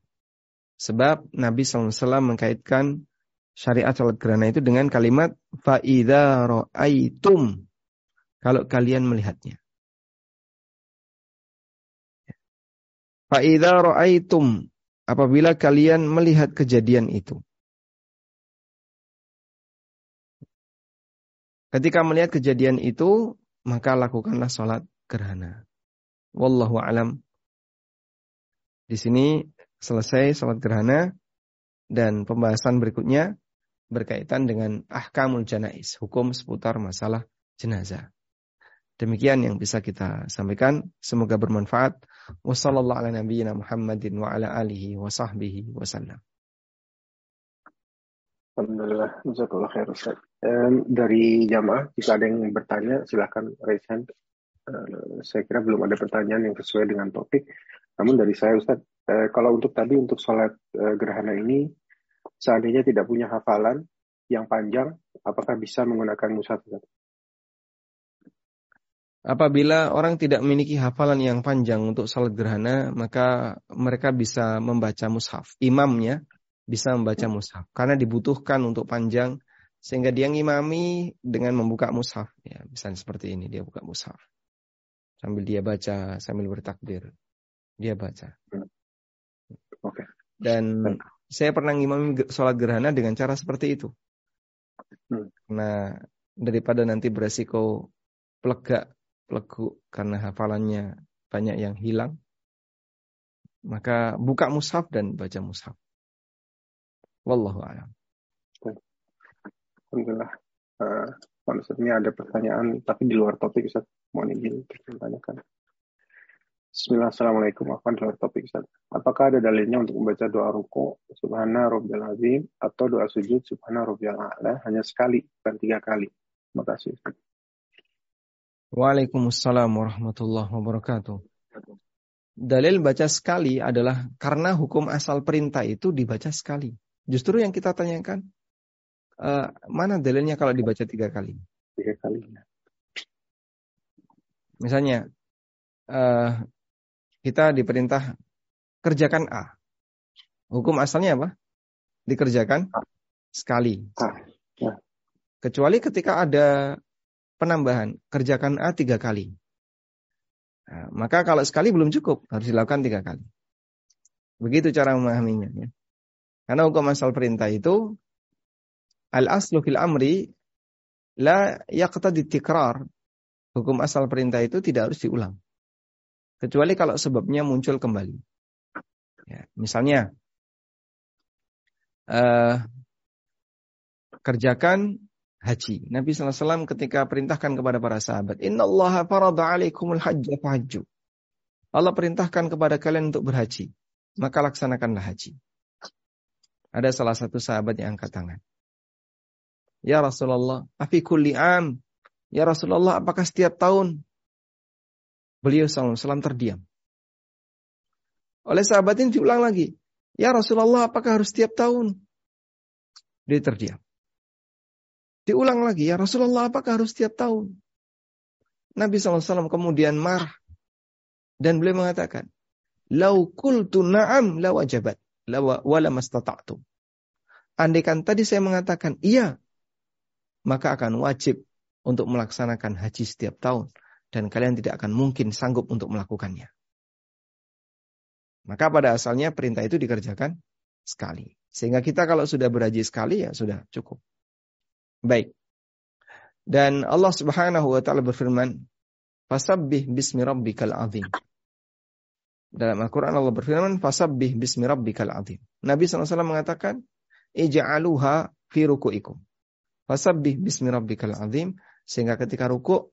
Speaker 1: Sebab Nabi SAW mengkaitkan syariat salat gerhana itu dengan kalimat fa'idha ro'aitum. Kalau kalian melihatnya. Fa'idha ro'aitum. Apabila kalian melihat kejadian itu. Ketika melihat kejadian itu, maka lakukanlah sholat gerhana. Wallahu alam. Di sini selesai salat gerhana dan pembahasan berikutnya berkaitan dengan ahkamul janais, hukum seputar masalah jenazah. Demikian yang bisa kita sampaikan. Semoga bermanfaat. Wassalamualaikum Muhammadin wa ala alihi wa sahbihi wasallam.
Speaker 2: Alhamdulillah, jazakallah khair Ustaz. Dari jamaah, jika ada yang bertanya, silahkan raise hand. Eh, saya kira belum ada pertanyaan yang sesuai dengan topik. Namun dari saya Ustaz, uh, kalau untuk tadi untuk sholat uh, gerhana ini, seandainya tidak punya hafalan yang panjang, apakah bisa menggunakan Ustaz?
Speaker 1: Apabila orang tidak memiliki hafalan yang panjang untuk sholat gerhana, maka mereka bisa membaca mushaf. Imamnya bisa membaca mushaf. Karena dibutuhkan untuk panjang, sehingga dia ngimami dengan membuka mushaf. Ya, misalnya seperti ini, dia buka mushaf sambil dia baca sambil bertakbir dia baca
Speaker 2: oke okay.
Speaker 1: dan saya pernah ngimami sholat gerhana dengan cara seperti itu hmm. nah daripada nanti beresiko pelegak pelegu karena hafalannya banyak yang hilang maka buka mushaf dan baca mushaf wallahu a'lam
Speaker 2: Alhamdulillah uh, Maksudnya ada pertanyaan, tapi di luar topik, Ustaz. Mohon izin ditanyakan. Bismillah, Assalamualaikum di luar topik, Ustaz. Apakah ada dalilnya untuk membaca doa ruku, Subhana Rabbiyal Azim, atau doa sujud, Subhana Rabbiyal A'la, hanya sekali, bukan tiga kali? Terima kasih, Ustaz.
Speaker 1: Waalaikumsalam warahmatullahi wabarakatuh. Dalil baca sekali adalah karena hukum asal perintah itu dibaca sekali. Justru yang kita tanyakan, uh, mana dalilnya kalau dibaca tiga kali?
Speaker 2: Tiga kali.
Speaker 1: Misalnya uh, kita diperintah kerjakan A. Hukum asalnya apa? Dikerjakan A. sekali. A. Ya. Kecuali ketika ada penambahan kerjakan A tiga kali. Nah, maka kalau sekali belum cukup harus dilakukan tiga kali. Begitu cara memahaminya. Ya. Karena hukum asal perintah itu Al-aslu fil amri la yaqtadi tikrar. Hukum asal perintah itu tidak harus diulang. Kecuali kalau sebabnya muncul kembali. Ya, misalnya, uh, kerjakan haji. Nabi SAW ketika perintahkan kepada para sahabat, Inna Allah farada alaikumul fahajju. Allah perintahkan kepada kalian untuk berhaji. Maka laksanakanlah haji. Ada salah satu sahabat yang angkat tangan. Ya Rasulullah, afi kulli am. Ya Rasulullah, apakah setiap tahun? Beliau SAW terdiam. Oleh sahabat ini diulang lagi. Ya Rasulullah, apakah harus setiap tahun? Dia terdiam. Diulang lagi, ya Rasulullah apakah harus setiap tahun? Nabi SAW kemudian marah. Dan beliau mengatakan, Lau kultu na'am la wajabat, wala mastata'tum. Andaikan tadi saya mengatakan iya, maka akan wajib untuk melaksanakan haji setiap tahun. Dan kalian tidak akan mungkin sanggup untuk melakukannya. Maka pada asalnya perintah itu dikerjakan sekali. Sehingga kita kalau sudah berhaji sekali ya sudah cukup. Baik. Dan Allah Subhanahu wa taala berfirman, "Fasabbih bismi rabbikal azim." Dalam Al-Qur'an Allah berfirman, "Fasabbih bismi rabbikal azim." Nabi SAW mengatakan, "Ij'aluha fi ruku'ikum." Fasabbih bismi rabbikal azim sehingga ketika ruku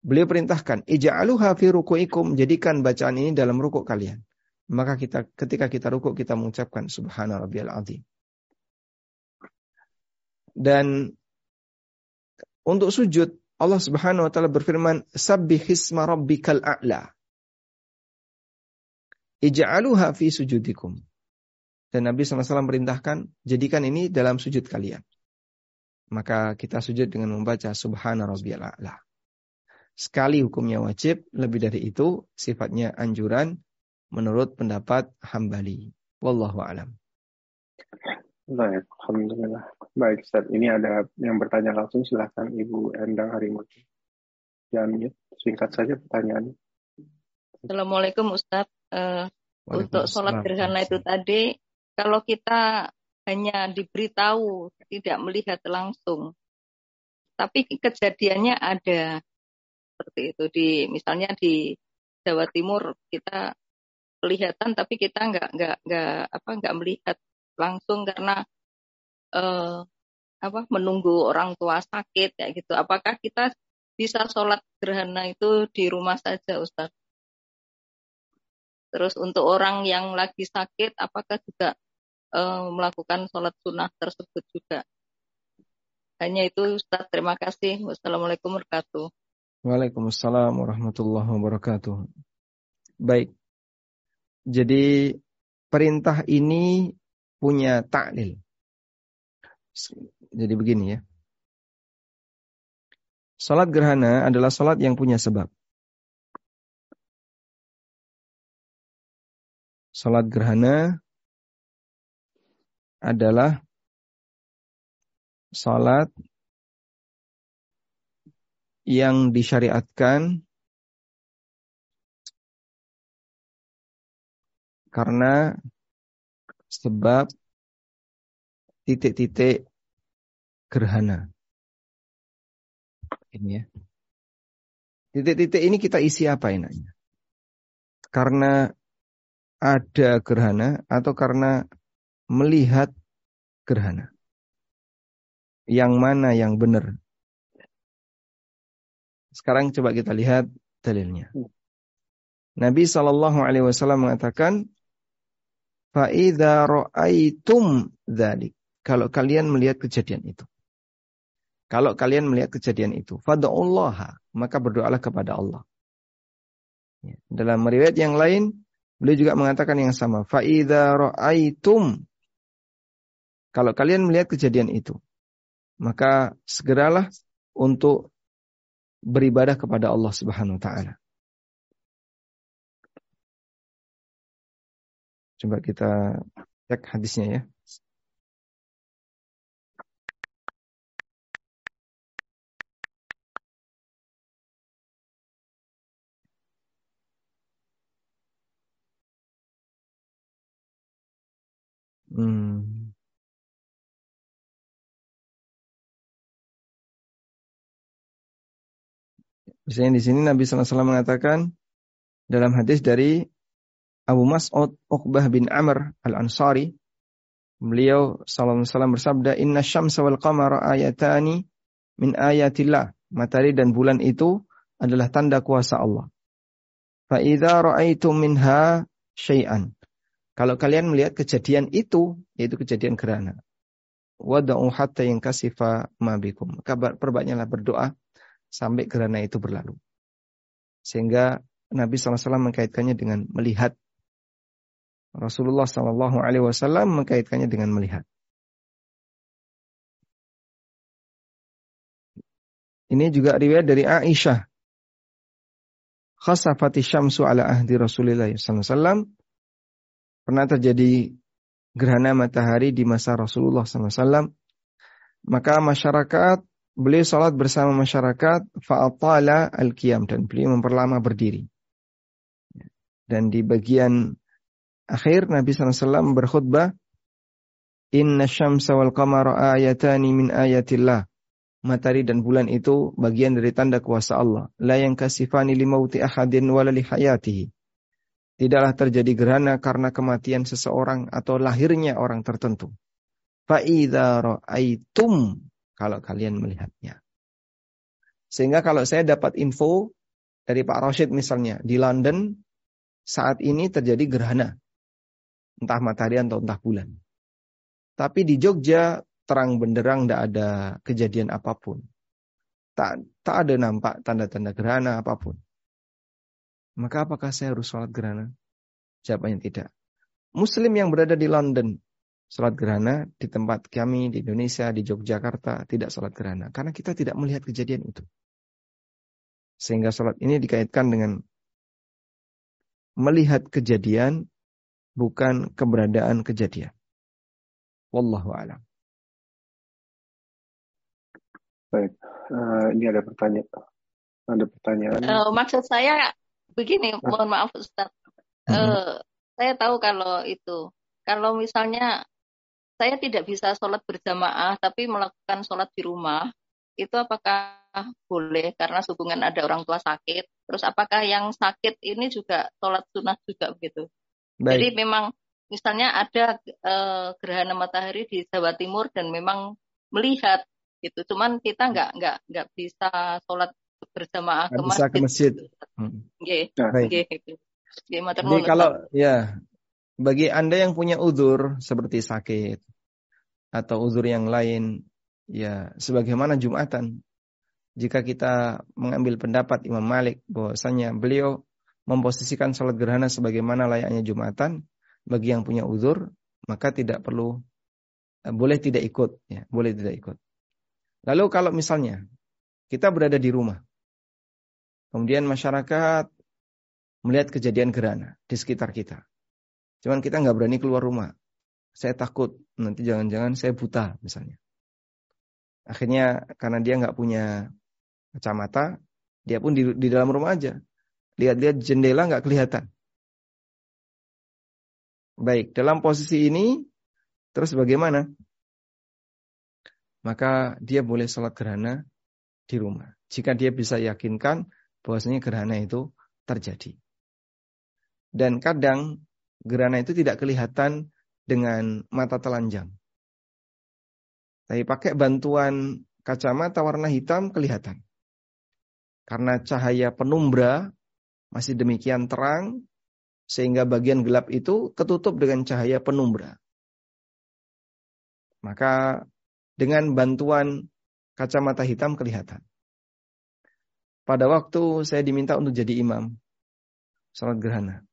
Speaker 1: beliau perintahkan, "Ij'aluha fi ruku'ikum." Jadikan bacaan ini dalam ruku kalian. Maka kita ketika kita ruku kita mengucapkan subhana rabbiyal azim. Dan untuk sujud Allah Subhanahu wa taala berfirman, "Sabbihisma rabbikal a'la." Ij'aluha fi sujudikum. Dan Nabi SAW merintahkan, jadikan ini dalam sujud kalian. Maka kita sujud dengan membaca Subhana Rabbiyal A'la. Sekali hukumnya wajib, lebih dari itu sifatnya anjuran menurut pendapat Hambali. Wallahu alam.
Speaker 2: Baik, Alhamdulillah. Baik, Ustaz. Ini ada yang bertanya langsung. Silahkan Ibu Endang Harimurti. Jangan mute. Singkat saja pertanyaannya.
Speaker 3: Assalamualaikum Ustaz. Uh, untuk sholat gerhana itu tadi, kalau kita hanya diberitahu, tidak melihat langsung, tapi kejadiannya ada seperti itu di misalnya di Jawa Timur kita kelihatan tapi kita nggak nggak nggak apa nggak melihat langsung karena uh, apa menunggu orang tua sakit kayak gitu. Apakah kita bisa sholat gerhana itu di rumah saja, Ustaz? Terus untuk orang yang lagi sakit, apakah juga uh, melakukan sholat sunnah tersebut juga? Hanya itu, Ustaz. Terima kasih. Wassalamualaikum warahmatullahi wabarakatuh.
Speaker 1: Waalaikumsalam warahmatullahi wabarakatuh. Baik. Jadi perintah ini punya taklil. Jadi begini ya. Salat gerhana adalah salat yang punya sebab. Salat gerhana adalah salat yang disyariatkan karena sebab titik-titik gerhana. Ini ya. Titik-titik ini kita isi apa enaknya? Karena ada gerhana atau karena melihat gerhana? Yang mana yang benar? Sekarang coba kita lihat dalilnya. Nabi Shallallahu Alaihi Wasallam mengatakan, Fa'idha ro'aitum. Kalau kalian melihat kejadian itu. Kalau kalian melihat kejadian itu. Fada'ullaha. Maka berdoalah kepada Allah. Ya. Dalam riwayat yang lain, beliau juga mengatakan yang sama. Fa'idha ro'aitum. Kalau kalian melihat kejadian itu. Maka segeralah untuk beribadah kepada Allah Subhanahu wa taala. Coba kita cek hadisnya ya. Hmm. Misalnya di sini Nabi SAW mengatakan dalam hadis dari Abu Mas'ud Uqbah bin Amr Al-Ansari Beliau sallallahu alaihi wasallam bersabda, "Inna syamsa wal qamara ayatani min ayatillah." Matahari dan bulan itu adalah tanda kuasa Allah. Fa idza ra'aitum minha syai'an. Kalau kalian melihat kejadian itu, yaitu kejadian gerhana, wada'u hatta yang kasifa mabikum. Maka perbanyaklah berdoa sampai gerhana itu berlalu. Sehingga Nabi SAW mengkaitkannya dengan melihat. Rasulullah SAW mengkaitkannya dengan melihat. Ini juga riwayat dari Aisyah. Khasafati syamsu ala ahdi Rasulullah SAW pernah terjadi gerhana matahari di masa Rasulullah SAW. Maka masyarakat, beliau sholat bersama masyarakat, fa'atala al-qiyam, dan beliau memperlama berdiri. Dan di bagian akhir Nabi SAW berkhutbah, Inna syamsa wal qamara ayatani min ayatillah. Matahari dan bulan itu bagian dari tanda kuasa Allah. La yang kasifani limauti ahadin wala li hayatihi. Tidaklah terjadi gerhana karena kematian seseorang atau lahirnya orang tertentu. Fa'idha ra'aitum kalau kalian melihatnya. Sehingga kalau saya dapat info dari Pak Rashid misalnya di London saat ini terjadi gerhana. Entah matahari atau entah bulan. Tapi di Jogja terang benderang tidak ada kejadian apa pun. Tak, tak ada nampak tanda-tanda gerhana apa pun. Maka apakah saya harus sholat gerhana? Jawabannya tidak. Muslim yang berada di London, sholat gerhana di tempat kami di Indonesia, di Yogyakarta, tidak sholat gerhana. Karena kita tidak melihat kejadian itu. Sehingga sholat ini dikaitkan dengan melihat kejadian, bukan keberadaan kejadian. Wallahu alam.
Speaker 2: Baik, uh, ini ada pertanyaan. Ada pertanyaan.
Speaker 3: Uh, maksud saya begini, mohon maaf Ustaz. Uh, saya tahu kalau itu, kalau misalnya saya tidak bisa sholat berjamaah tapi melakukan sholat di rumah, itu apakah boleh karena hubungan ada orang tua sakit? Terus apakah yang sakit ini juga sholat sunnah juga begitu? Baik. Jadi memang misalnya ada uh, gerhana matahari di Jawa Timur dan memang melihat gitu, cuman kita nggak nggak nggak bisa sholat berjamaah ke masjid.
Speaker 1: Bisa ke masjid.
Speaker 3: Hmm. gitu.
Speaker 1: Jadi kalau ya bagi Anda yang punya uzur seperti sakit atau uzur yang lain ya sebagaimana Jumatan jika kita mengambil pendapat Imam Malik bahwasanya beliau memposisikan sholat gerhana sebagaimana layaknya Jumatan bagi yang punya uzur maka tidak perlu eh, boleh tidak ikut ya boleh tidak ikut lalu kalau misalnya kita berada di rumah Kemudian masyarakat melihat kejadian gerhana di sekitar kita. Cuman kita nggak berani keluar rumah. Saya takut nanti jangan-jangan saya buta misalnya. Akhirnya karena dia nggak punya kacamata, dia pun di, di dalam rumah aja. Lihat-lihat jendela nggak kelihatan. Baik, dalam posisi ini terus bagaimana? Maka dia boleh sholat gerhana di rumah. Jika dia bisa yakinkan bahwasanya gerhana itu terjadi. Dan kadang gerhana itu tidak kelihatan dengan mata telanjang. Tapi pakai bantuan kacamata warna hitam kelihatan. Karena cahaya penumbra masih demikian terang, sehingga bagian gelap itu ketutup dengan cahaya penumbra. Maka dengan bantuan kacamata hitam kelihatan. Pada waktu saya diminta untuk jadi imam, salat gerhana.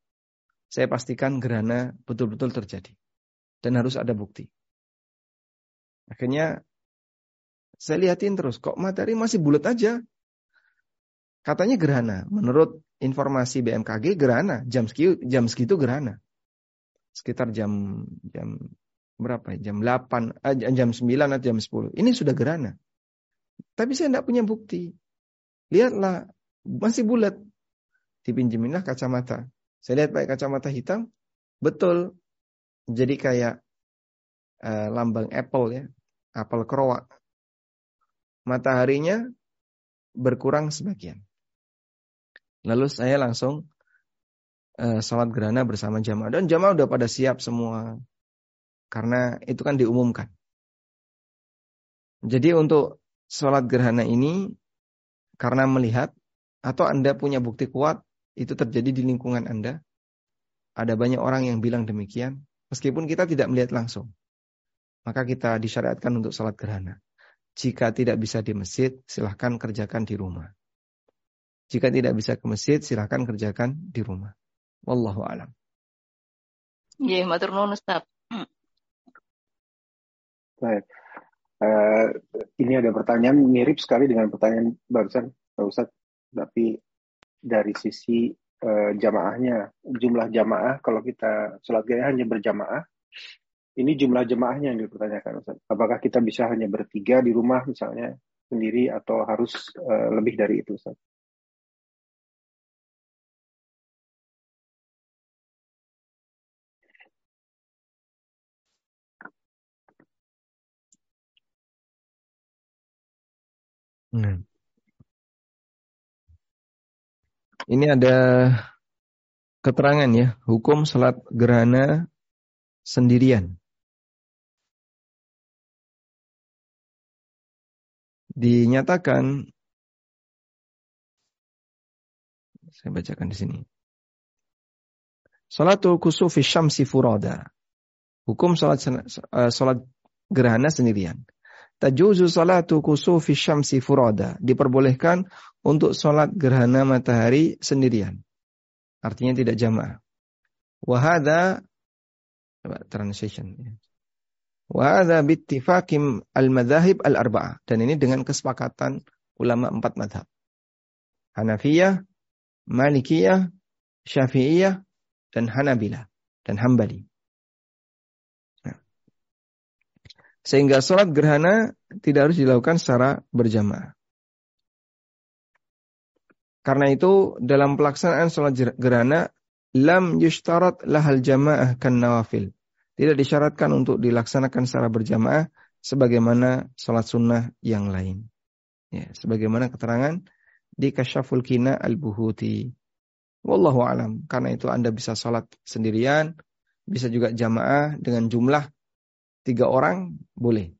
Speaker 1: Saya pastikan gerhana betul-betul terjadi. Dan harus ada bukti. Akhirnya saya lihatin terus, kok matahari masih bulat aja. Katanya gerhana. Menurut informasi BMKG gerhana, jam segitu, jam segitu gerhana. Sekitar jam jam berapa ya? Jam 8, eh, jam 9 atau jam 10. Ini sudah gerhana. Tapi saya tidak punya bukti. Lihatlah, masih bulat. Dipinjeminlah kacamata. Saya lihat pakai kacamata hitam, betul. Jadi kayak uh, lambang apple ya, apel kerowak. Mataharinya berkurang sebagian. Lalu saya langsung uh, sholat gerhana bersama jamaah. Dan jamaah udah pada siap semua. Karena itu kan diumumkan. Jadi untuk sholat gerhana ini karena melihat atau Anda punya bukti kuat itu terjadi di lingkungan Anda. Ada banyak orang yang bilang demikian. Meskipun kita tidak melihat langsung. Maka kita disyariatkan untuk sholat gerhana. Jika tidak bisa di masjid, silahkan kerjakan di rumah. Jika tidak bisa ke masjid, silahkan kerjakan di rumah. Wallahu alam.
Speaker 3: Iya, matur nuwun Ustaz.
Speaker 2: Baik. Uh, ini ada pertanyaan mirip sekali dengan pertanyaan barusan Pak Ustaz, tapi dari sisi uh, jamaahnya, jumlah jamaah kalau kita sholat gaya hanya berjamaah, ini jumlah jamaahnya yang dipertanyakan. Apakah kita bisa hanya bertiga di rumah misalnya sendiri atau harus uh, lebih dari itu Ustaz?
Speaker 1: Hmm. Ini ada keterangan ya, hukum salat gerhana sendirian. Dinyatakan saya bacakan di sini. Salatul kusufi syamsi furada. Hukum salat salat gerhana sendirian. Tajuzu salatu kusufi syamsi furada. Diperbolehkan untuk sholat gerhana matahari sendirian. Artinya tidak jamaah. Wahada translation. Wahada bittifakim al-madhahib al-arba'ah. Dan ini dengan kesepakatan ulama empat madhab. Hanafiyah, Malikiyah, Syafi'iyah, dan Hanabilah. Dan Hambali. Sehingga sholat gerhana tidak harus dilakukan secara berjamaah. Karena itu dalam pelaksanaan sholat gerhana lam yushtarat lahal jamaah kan nawafil. Tidak disyaratkan untuk dilaksanakan secara berjamaah sebagaimana sholat sunnah yang lain. Ya, sebagaimana keterangan di Kasyaful Kina Al-Buhuti. Wallahu alam. Karena itu Anda bisa sholat sendirian, bisa juga jamaah dengan jumlah tiga orang boleh.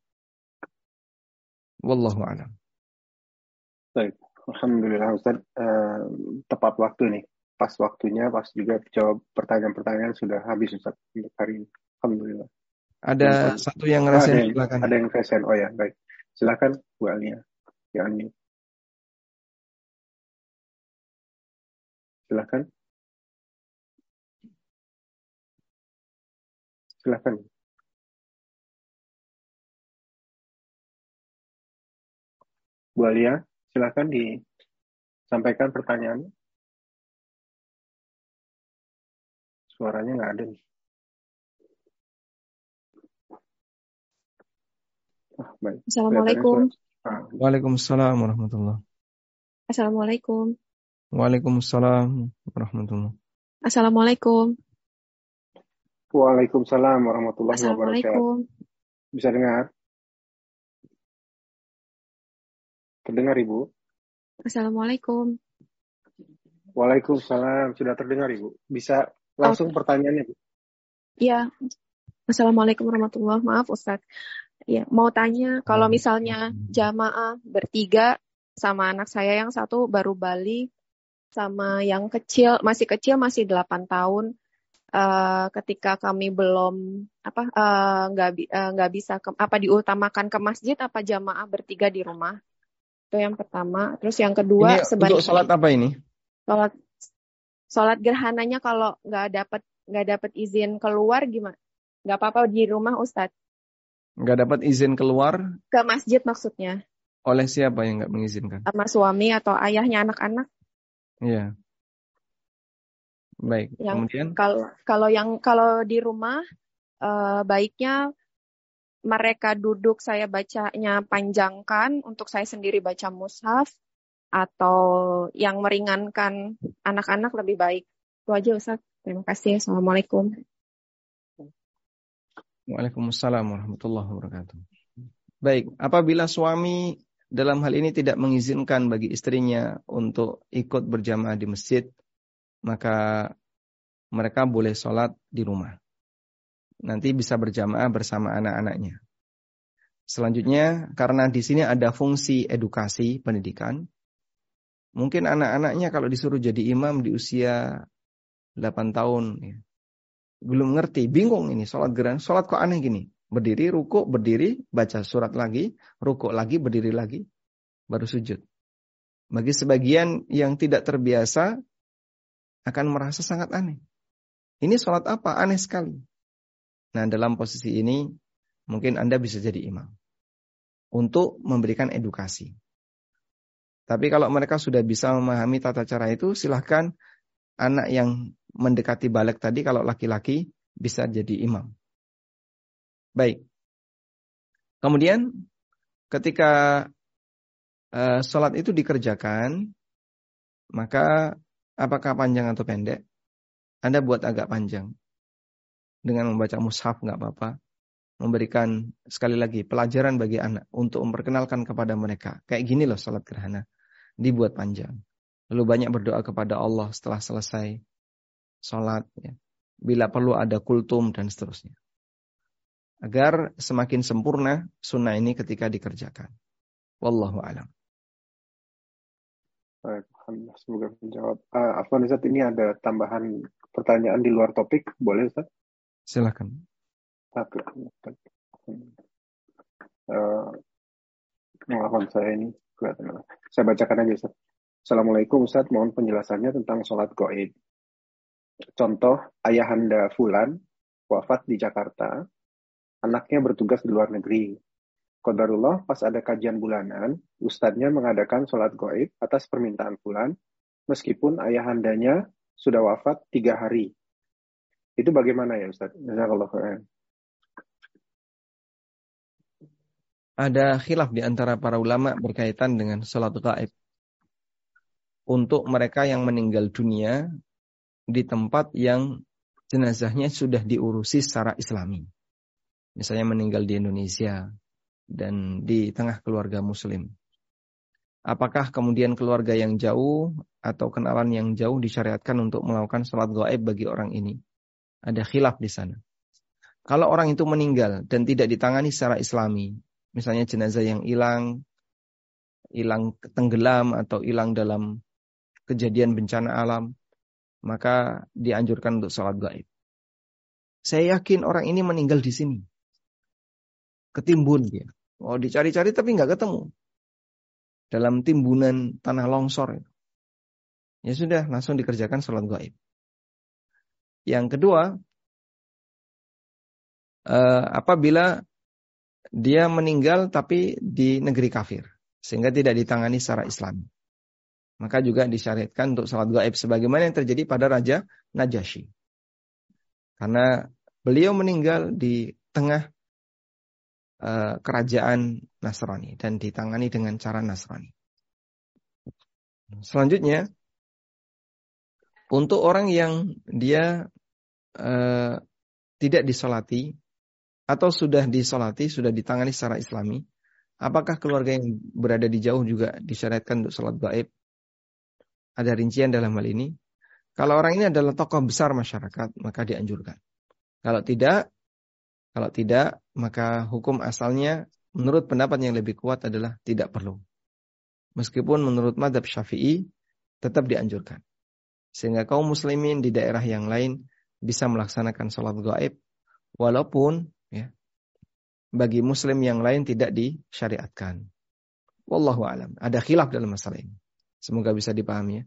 Speaker 1: Wallahu a'lam.
Speaker 2: Baik, alhamdulillah Ustaz uh, tepat waktu nih. Pas waktunya, pas juga jawab pertanyaan-pertanyaan sudah habis Ustaz untuk hari ini. Alhamdulillah.
Speaker 1: Ada Ustaz. satu yang ngerasain oh, ada silakan.
Speaker 2: Ada yang ngerasain. Oh ya, baik. Silakan Bu Alia. Ya, ini. Silakan. Silakan. Bu Alia, silakan disampaikan pertanyaan. Suaranya nggak ada nih.
Speaker 4: Ah, baik. Assalamualaikum.
Speaker 1: Ah. Waalaikumsalam warahmatullahi
Speaker 4: Assalamualaikum.
Speaker 1: Waalaikumsalam warahmatullahi
Speaker 4: Assalamualaikum.
Speaker 2: Waalaikumsalam warahmatullahi wabarakatuh. Bisa dengar? Terdengar Ibu?
Speaker 4: Assalamualaikum.
Speaker 2: Waalaikumsalam. Sudah terdengar Ibu. Bisa langsung oh. pertanyaannya Bu?
Speaker 4: Iya. Assalamualaikum warahmatullahi Maaf Ustaz. Ya, mau tanya kalau misalnya jamaah bertiga sama anak saya yang satu baru balik sama yang kecil masih kecil masih 8 tahun uh, ketika kami belum apa eh, nggak uh, nggak uh, bisa ke, apa diutamakan ke masjid apa jamaah bertiga di rumah itu yang pertama. Terus yang kedua
Speaker 1: ini sebaliknya. Untuk sholat apa ini?
Speaker 4: Sholat sholat gerhananya kalau nggak dapat nggak dapat izin keluar gimana? Nggak apa-apa di rumah Ustadz.
Speaker 1: Nggak dapat izin keluar?
Speaker 4: Ke masjid maksudnya.
Speaker 1: Oleh siapa yang nggak mengizinkan?
Speaker 4: Sama suami atau ayahnya anak-anak.
Speaker 1: Iya. Baik.
Speaker 4: Yang,
Speaker 1: Kemudian
Speaker 4: kalau kalau yang kalau di rumah uh, baiknya mereka duduk saya bacanya panjangkan untuk saya sendiri baca mushaf atau yang meringankan anak-anak lebih baik. Itu aja Ustaz. Terima kasih. Assalamualaikum.
Speaker 1: Waalaikumsalam warahmatullahi wabarakatuh. Baik, apabila suami dalam hal ini tidak mengizinkan bagi istrinya untuk ikut berjamaah di masjid, maka mereka boleh sholat di rumah. Nanti bisa berjamaah bersama anak-anaknya. Selanjutnya, karena di sini ada fungsi edukasi pendidikan, mungkin anak-anaknya kalau disuruh jadi imam di usia 8 tahun, ya, belum ngerti, bingung ini sholat geran, sholat kok aneh gini, berdiri, ruku, berdiri, baca surat lagi, ruku lagi, berdiri lagi, baru sujud. Bagi sebagian yang tidak terbiasa akan merasa sangat aneh. Ini sholat apa? Aneh sekali. Nah dalam posisi ini mungkin Anda bisa jadi imam. Untuk memberikan edukasi. Tapi kalau mereka sudah bisa memahami tata cara itu, silahkan anak yang mendekati balik tadi kalau laki-laki bisa jadi imam. Baik. Kemudian ketika uh, sholat itu dikerjakan, maka apakah panjang atau pendek? Anda buat agak panjang. Dengan membaca mushaf nggak apa-apa. Memberikan sekali lagi pelajaran bagi anak untuk memperkenalkan kepada mereka. Kayak gini loh sholat gerhana. Dibuat panjang. Lalu banyak berdoa kepada Allah setelah selesai sholat, ya. bila perlu ada kultum dan seterusnya. Agar semakin sempurna sunnah ini ketika dikerjakan. Wallahu alam.
Speaker 2: Alhamdulillah semoga menjawab. Uh, Afwan Ustaz ini ada tambahan pertanyaan di luar topik, boleh Ustaz?
Speaker 1: Silakan.
Speaker 2: Uh, saya ini Saya bacakan aja Ustaz. Assalamualaikum Ustaz, mohon penjelasannya tentang sholat goib. Contoh, ayahanda Fulan wafat di Jakarta, anaknya bertugas di luar negeri. Kodarullah pas ada kajian bulanan, ustadznya mengadakan sholat goib atas permintaan Fulan, meskipun ayahandanya sudah wafat tiga hari. Itu bagaimana ya Ustadz?
Speaker 1: Ada khilaf di antara para ulama berkaitan dengan sholat gaib. Untuk mereka yang meninggal dunia di tempat yang jenazahnya sudah diurusi secara islami. Misalnya meninggal di Indonesia dan di tengah keluarga muslim. Apakah kemudian keluarga yang jauh atau kenalan yang jauh disyariatkan untuk melakukan sholat gaib bagi orang ini? Ada khilaf di sana. Kalau orang itu meninggal dan tidak ditangani secara islami, misalnya jenazah yang hilang, hilang tenggelam atau hilang dalam kejadian bencana alam, maka dianjurkan untuk sholat gaib. Saya yakin orang ini meninggal di sini. Ketimbun dia. Oh dicari-cari tapi nggak ketemu. Dalam timbunan tanah longsor. Ya sudah, langsung dikerjakan sholat gaib. Yang kedua, eh, apabila dia meninggal tapi di negeri kafir. Sehingga tidak ditangani secara Islam maka juga disyariatkan untuk salat gaib sebagaimana yang terjadi pada Raja Najasyi. Karena beliau meninggal di tengah uh, kerajaan Nasrani dan ditangani dengan cara Nasrani. Selanjutnya, untuk orang yang dia uh, tidak disolati atau sudah disolati, sudah ditangani secara islami, apakah keluarga yang berada di jauh juga disyariatkan untuk sholat gaib? ada rincian dalam hal ini. Kalau orang ini adalah tokoh besar masyarakat, maka dianjurkan. Kalau tidak, kalau tidak, maka hukum asalnya menurut pendapat yang lebih kuat adalah tidak perlu. Meskipun menurut madhab syafi'i tetap dianjurkan. Sehingga kaum muslimin di daerah yang lain bisa melaksanakan sholat gaib. Walaupun ya, bagi muslim yang lain tidak disyariatkan. Wallahu alam. Ada khilaf dalam masalah ini. Semoga bisa dipahami ya.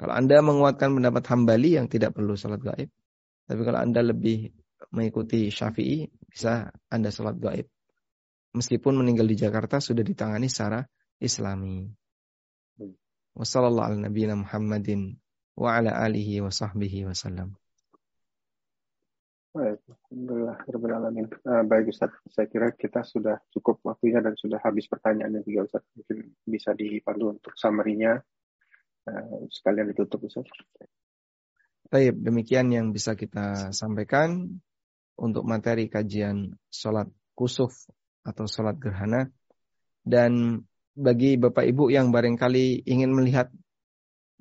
Speaker 1: Kalau Anda menguatkan pendapat Hambali yang tidak perlu salat gaib. Tapi kalau Anda lebih mengikuti Syafi'i, bisa Anda salat gaib. Meskipun meninggal di Jakarta sudah ditangani secara Islami. Wassalamualaikum Muhammadin wa ala alihi wa sahbihi wasallam.
Speaker 2: Baik, Alhamdulillah, uh, baik Ustaz, saya kira kita sudah cukup waktunya dan sudah habis pertanyaannya juga Ustaz. Mungkin bisa dipandu untuk summary-nya uh, sekalian ditutup Ustaz.
Speaker 1: Baik, demikian yang bisa kita sampaikan untuk materi kajian sholat kusuf atau sholat gerhana. Dan bagi Bapak Ibu yang barangkali ingin melihat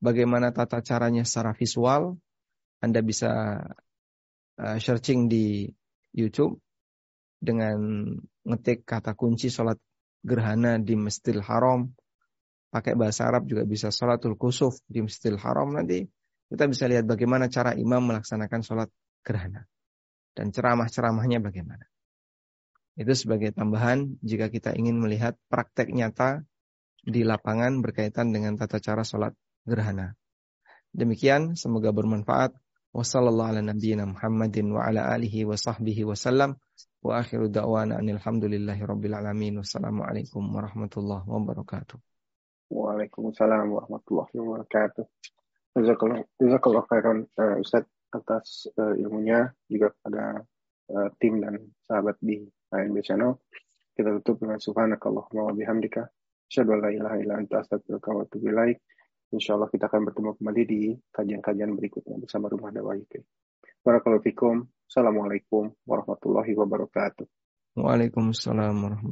Speaker 1: bagaimana tata caranya secara visual, Anda bisa uh, searching di YouTube dengan ngetik kata kunci sholat gerhana di Masjidil Haram, pakai bahasa Arab juga bisa sholatul kusuf di Masjidil Haram nanti kita bisa lihat bagaimana cara imam melaksanakan sholat gerhana dan ceramah-ceramahnya bagaimana. Itu sebagai tambahan jika kita ingin melihat praktek nyata di lapangan berkaitan dengan tata cara sholat gerhana. Demikian, semoga bermanfaat. Wassalamualaikum warahmatullahi wabarakatuh.
Speaker 2: Waalaikumsalam warahmatullahi wabarakatuh. Jazakallah khairan uh, Ustaz atas uh, ilmunya juga pada uh, tim dan sahabat di ANB Channel. Kita tutup dengan subhanakallahumma wa bihamdika. Asyhadu an la ilaha illa anta astaghfiruka wa atubu ilaik. Insyaallah kita akan bertemu kembali di kajian-kajian berikutnya bersama Rumah. Barakallahu fikum. Assalamualaikum warahmatullahi wabarakatuh.
Speaker 1: Waalaikumsalam warahmatullahi